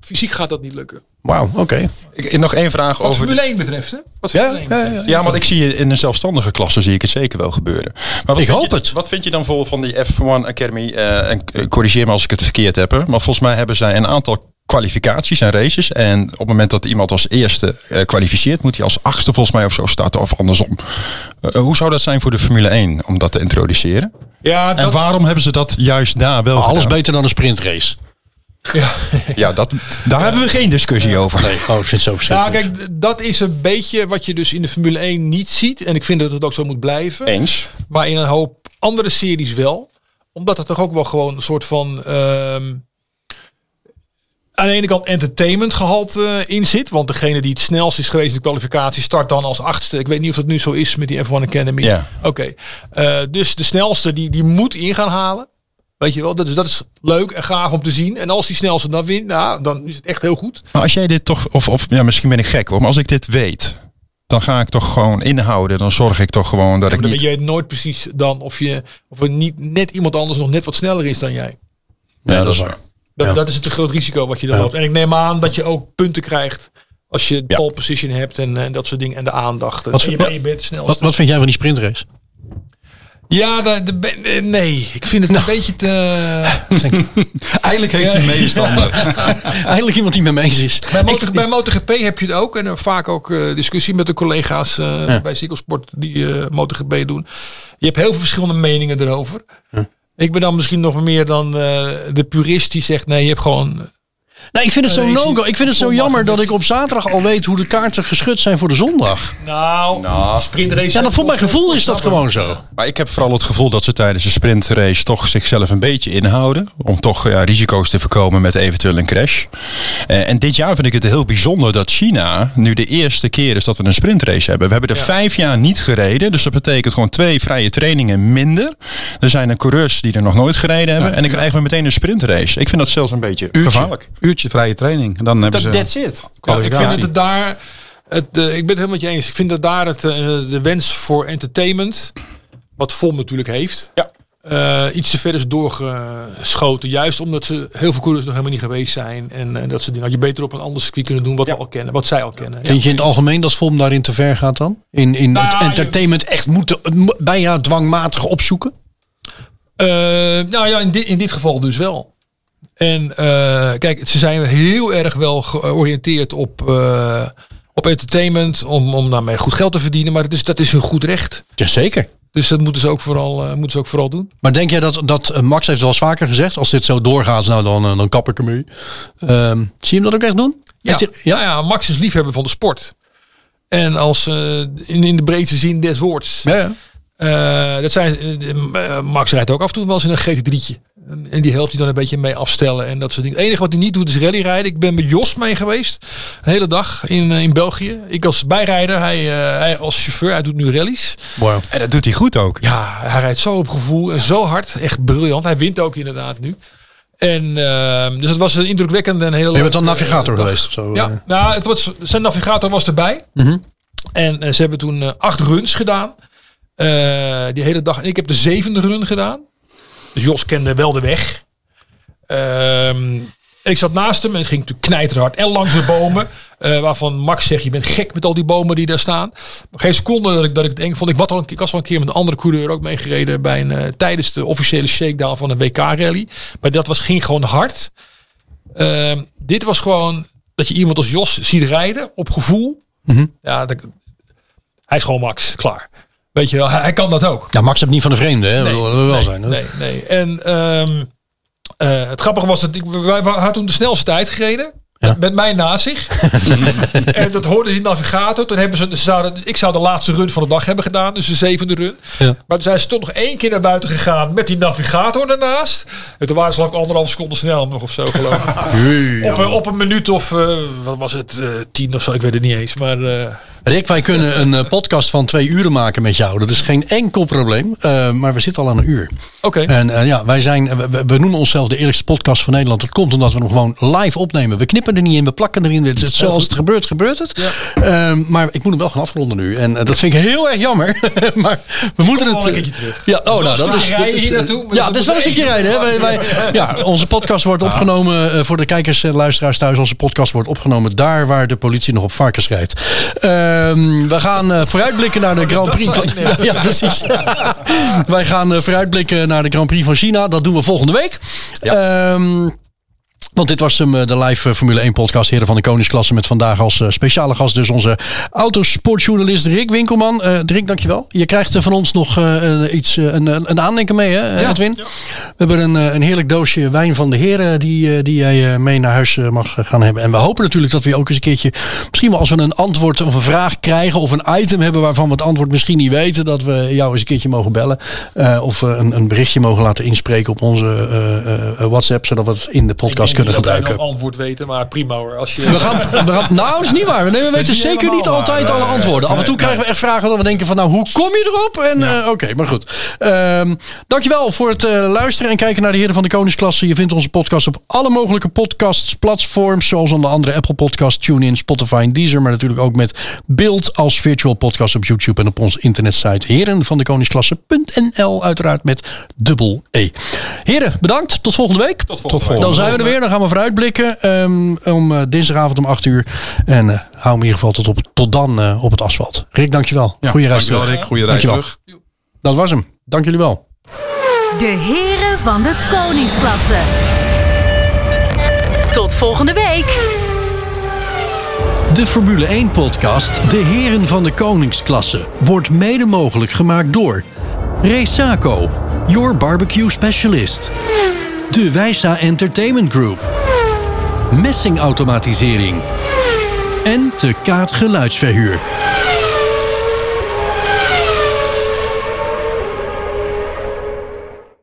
fysiek gaat dat niet lukken. Wauw, oké. Ik, nog één vraag Wat over... Formule 1 betreft, hè? Wat Ja, Formule 1 ja, betreft. Ja, want ik zie je in een zelfstandige klasse zie ik het zeker wel gebeuren. Maar wat Ik vind hoop je, het. Wat vind je dan vol van die F1 Academy? eh, en eh, corrigeer me als ik het verkeerd heb. hè, Maar volgens mij hebben zij een aantal kwalificaties en races. En op het moment dat iemand als eerste eh, kwalificeert, moet hij als achtste volgens mij of zo starten of andersom. Eh, hoe zou dat zijn voor de Formule 1 om dat te introduceren? Ja, En dat, waarom hebben ze dat juist daar wel Alles gedaan? beter dan een sprintrace. ja. Ja, dat, daar hebben we geen discussie over. Nee, oh, ik vind het zo ja, verschrikkelijk. kijk, d- dat is een beetje wat je dus in de Formule 1 niet ziet. En ik vind dat het ook zo moet blijven. Eens. Maar in een hoop andere series wel. Omdat er toch ook wel gewoon een soort van... ehm, aan de ene kant entertainment gehalte in zit. Want degene die het snelst is geweest in de kwalificatie start dan als achtste. Ik weet niet of dat nu zo is met die F1 Academy. Ja. Oké. Eh, dus de snelste die, die moet in gaan halen. Weet je wel, dat is, dat is leuk en gaaf om te zien. En als die snelste dan wint, nou, dan is het echt heel goed. Maar als jij dit toch, of, of ja, misschien ben ik gek hoor, maar als ik dit weet, dan ga ik toch gewoon inhouden. Dan zorg ik toch gewoon dat ik Dan niet. weet je nooit precies dan of, je, of er niet net iemand anders nog net wat sneller is dan jij. Ja, dat is waar. Dat, Ja. dat is het te groot risico wat je dan Ja. loopt. En ik neem aan dat je ook punten krijgt als je Ja. pole position hebt en, en dat soort dingen. En de aandacht. Wat- en je, wat- je bent snel. Wat, wat vind jij van die sprintrace? Ja, de, eh, nee. Ik vind het Nou. een beetje te... Eindelijk heeft hij een medestander. Eindelijk iemand die met me eens is. Bij, motor, bij MotoGP heb je het ook. En er vaak ook eh, discussie met de collega's eh, bij cyclesport die eh MotoGP doen. Je hebt heel veel verschillende meningen erover. Ik ben dan misschien nog meer dan eh, de purist die zegt... nee, je hebt gewoon... Nou, ik vind het zo no-go. Ik vind het zo jammer dat ik op zaterdag al weet hoe de kaarten geschud zijn voor de zondag. Nou, sprintrace... Ja, dat voor mijn gevoel is dat gewoon zo. Maar ik heb vooral het gevoel dat ze tijdens de sprintrace toch zichzelf een beetje inhouden. Om toch ja, risico's te voorkomen met eventueel een crash. Eh, en dit jaar vind ik het heel bijzonder dat China nu de eerste keer is dat we een sprintrace hebben. We hebben er vijf jaar niet gereden. Dus dat betekent gewoon twee vrije trainingen minder. Er zijn er coureurs die er nog nooit gereden hebben. en dan krijgen we meteen een sprintrace. Ik vind dat zelfs een beetje gevaarlijk. Uurtje vrije training. Dan hebben ze That's it. Ja, ik vind dat het daar... Het, eh, ik ben het helemaal met je eens. Ik vind dat daar het, eh, de wens voor entertainment... wat Vol natuurlijk heeft... Ja. eh, iets te ver is doorgeschoten. Juist omdat ze heel veel coureurs nog helemaal niet geweest zijn. En eh, dat soort dingen. Had je beter op een ander circuit kunnen doen wat we al kennen. Wat zij al kennen. Ja. Vind je in het algemeen dat Vom daarin te ver gaat dan? In, in Nou, het je- entertainment echt moeten bijna dwangmatig opzoeken? Eh, nou ja, in dit, in dit geval dus wel. En eh, kijk, ze zijn heel erg wel georiënteerd op, eh, op entertainment. Om, om daarmee goed geld te verdienen. Maar dat is, dat is hun goed recht. Jazeker. Dus dat moeten ze ook vooral, eh, moeten ze ook vooral doen. Maar denk jij dat, dat Max heeft wel eens vaker gezegd, als dit zo doorgaat, nou dan, dan kap ik ermee. Ehm zie je hem dat ook echt doen? Ja, hij- ja? ja, Max is liefhebber van de sport. En als in, in de breedste zin des woords. ja, ja. Dat zijn, Max rijdt ook af en toe wel eens in een GT3'tje. En, en die helpt hij dan een beetje mee afstellen en dat soort dingen. Het enige wat hij niet doet is rallyrijden. Ik ben met Jos mee geweest. Een hele dag in, eh, in België. Ik als bijrijder, hij, eh, hij als chauffeur. Hij doet nu rallies. Wow. En dat doet hij goed ook. Ja, hij rijdt zo op gevoel en zo hard. Echt briljant. Hij wint ook inderdaad nu. En eh, dus het was een indrukwekkende en hele Je bent dan navigator eh, dag. geweest? Zo, Ja, nou, het was, zijn navigator was erbij. En eh, ze hebben toen acht runs gedaan. Die hele dag. En ik heb de zevende run gedaan. Dus Jos kende wel de weg. Ehm, ik zat naast hem en het ging natuurlijk knijterhard. En langs de bomen. eh, waarvan Max zegt, je bent gek met al die bomen die daar staan. Geen seconde dat ik, dat ik het eng vond. Ik, was al een, keer- ik was al een keer met een andere coureur ook meegereden. Bij een, eh, tijdens de officiële shakedown van een WK-rally. Maar dat was, ging gewoon hard. Ehm, dit was gewoon dat je iemand als Jos ziet rijden op gevoel. Ja, dat, hij is gewoon Max, klaar. Weet je wel, hij, hij kan dat ook. Ja, Max heeft niet van de vreemde, hè? dat wil wel nee, zijn. hè? Nee, nee. En ehm, eh, het grappige was dat ik, wij hadden toen de snelste tijd gereden. Ja. Met mij naast zich. en dat hoorde ze in de navigator. Toen hebben ze, ze zouden, ik zou de laatste run van de dag hebben gedaan. Dus de zevende run. Ja. Maar toen zijn ze toch nog één keer naar buiten gegaan. Met die navigator ernaast. En toen waren ze geloof ik anderhalf seconde snel nog of zo geloof ik. Op, een- op een minuut of, eh, wat was het, eh, tien of zo. Ik weet het niet eens. Maar Rick, wij kunnen een eh, podcast van twee uren maken met jou. Dat is geen enkel probleem. Eh, maar we zitten al aan een uur. oké. En eh, ja, wij zijn, we, noemen onszelf de eerlijkste podcast van Nederland. Dat komt omdat we hem gewoon live opnemen. We knippen er niet in, we plakken erin. Het zoals het gebeurt, gebeurt het. Ehm, maar ik moet hem wel gaan afronden nu. En dat vind ik heel erg jammer. maar we moeten het. een keertje terug. Ja, oh, nou, een dat is. Dat is ja, dat het is wel een moet stukje rijden. Hè? Wij, wij, ja, onze podcast wordt opgenomen voor de kijkers en luisteraars thuis. Onze podcast wordt opgenomen daar waar de politie nog op varkens rijdt. Ehm, we gaan eh, vooruitblikken naar de Grand Prix. Van, ja, ja, precies. Wij gaan eh, vooruitblikken naar de Grand Prix van China. Dat doen we volgende week. Ehm, want dit was hem, eh, de live eh, Formule 1 podcast Heren van de Koningsklasse. Met vandaag als eh, speciale gast dus onze autosportjournalist Rick Winkelman. Eh Rick, dankjewel. Je krijgt van ons nog iets, een, een aandenken mee hè Edwin? We hebben een, een heerlijk doosje wijn van de heren die, die jij mee naar huis mag gaan hebben. En we hopen natuurlijk dat we ook eens een keertje, misschien wel als we een antwoord of een vraag krijgen of een item hebben waarvan we het antwoord misschien niet weten, dat we jou eens een keertje mogen bellen. Of een, een berichtje mogen laten inspreken op onze WhatsApp, zodat we het in de podcast kunnen Ik gebruiken. een antwoord weten, maar prima hoor. Als je, We gaan, we gaan, nou, is niet waar. Nee, we weten zeker niet altijd waar. alle antwoorden. Af en toe krijgen we echt vragen dat we denken van, nou, hoe kom je erop? En eh, oké, maar goed. Ehm, dankjewel voor het eh, luisteren en kijken naar de Heren van de Koningsklasse. Je vindt onze podcast op alle mogelijke podcasts, platforms, zoals onder andere Apple Podcast, TuneIn, Spotify en Deezer. Maar natuurlijk ook met beeld als virtual podcast op YouTube en op onze internetsite herenvandekoningsklasse.nl. Uiteraard met dubbel E. Heren, bedankt. Tot volgende week. Tot Tot volgende dan zijn we er weer. Gaan we vooruitblikken ehm, om eh, dinsdagavond om 8 uur. En eh, hou hem in ieder geval tot, op, tot dan eh, op het asfalt. Rick, dankjewel. Ja, Goeie reis dankjewel, terug. Rick. Goeie reis Dankjewel. terug. Dat was hem. Dank jullie wel. De heren van de koningsklasse. Tot volgende week. De Formule 1-podcast De Heren van de Koningsklasse wordt mede mogelijk gemaakt door Resaco, your barbecue specialist. De Wijsa Entertainment Group. Messingautomatisering. En de Kaat Geluidsverhuur.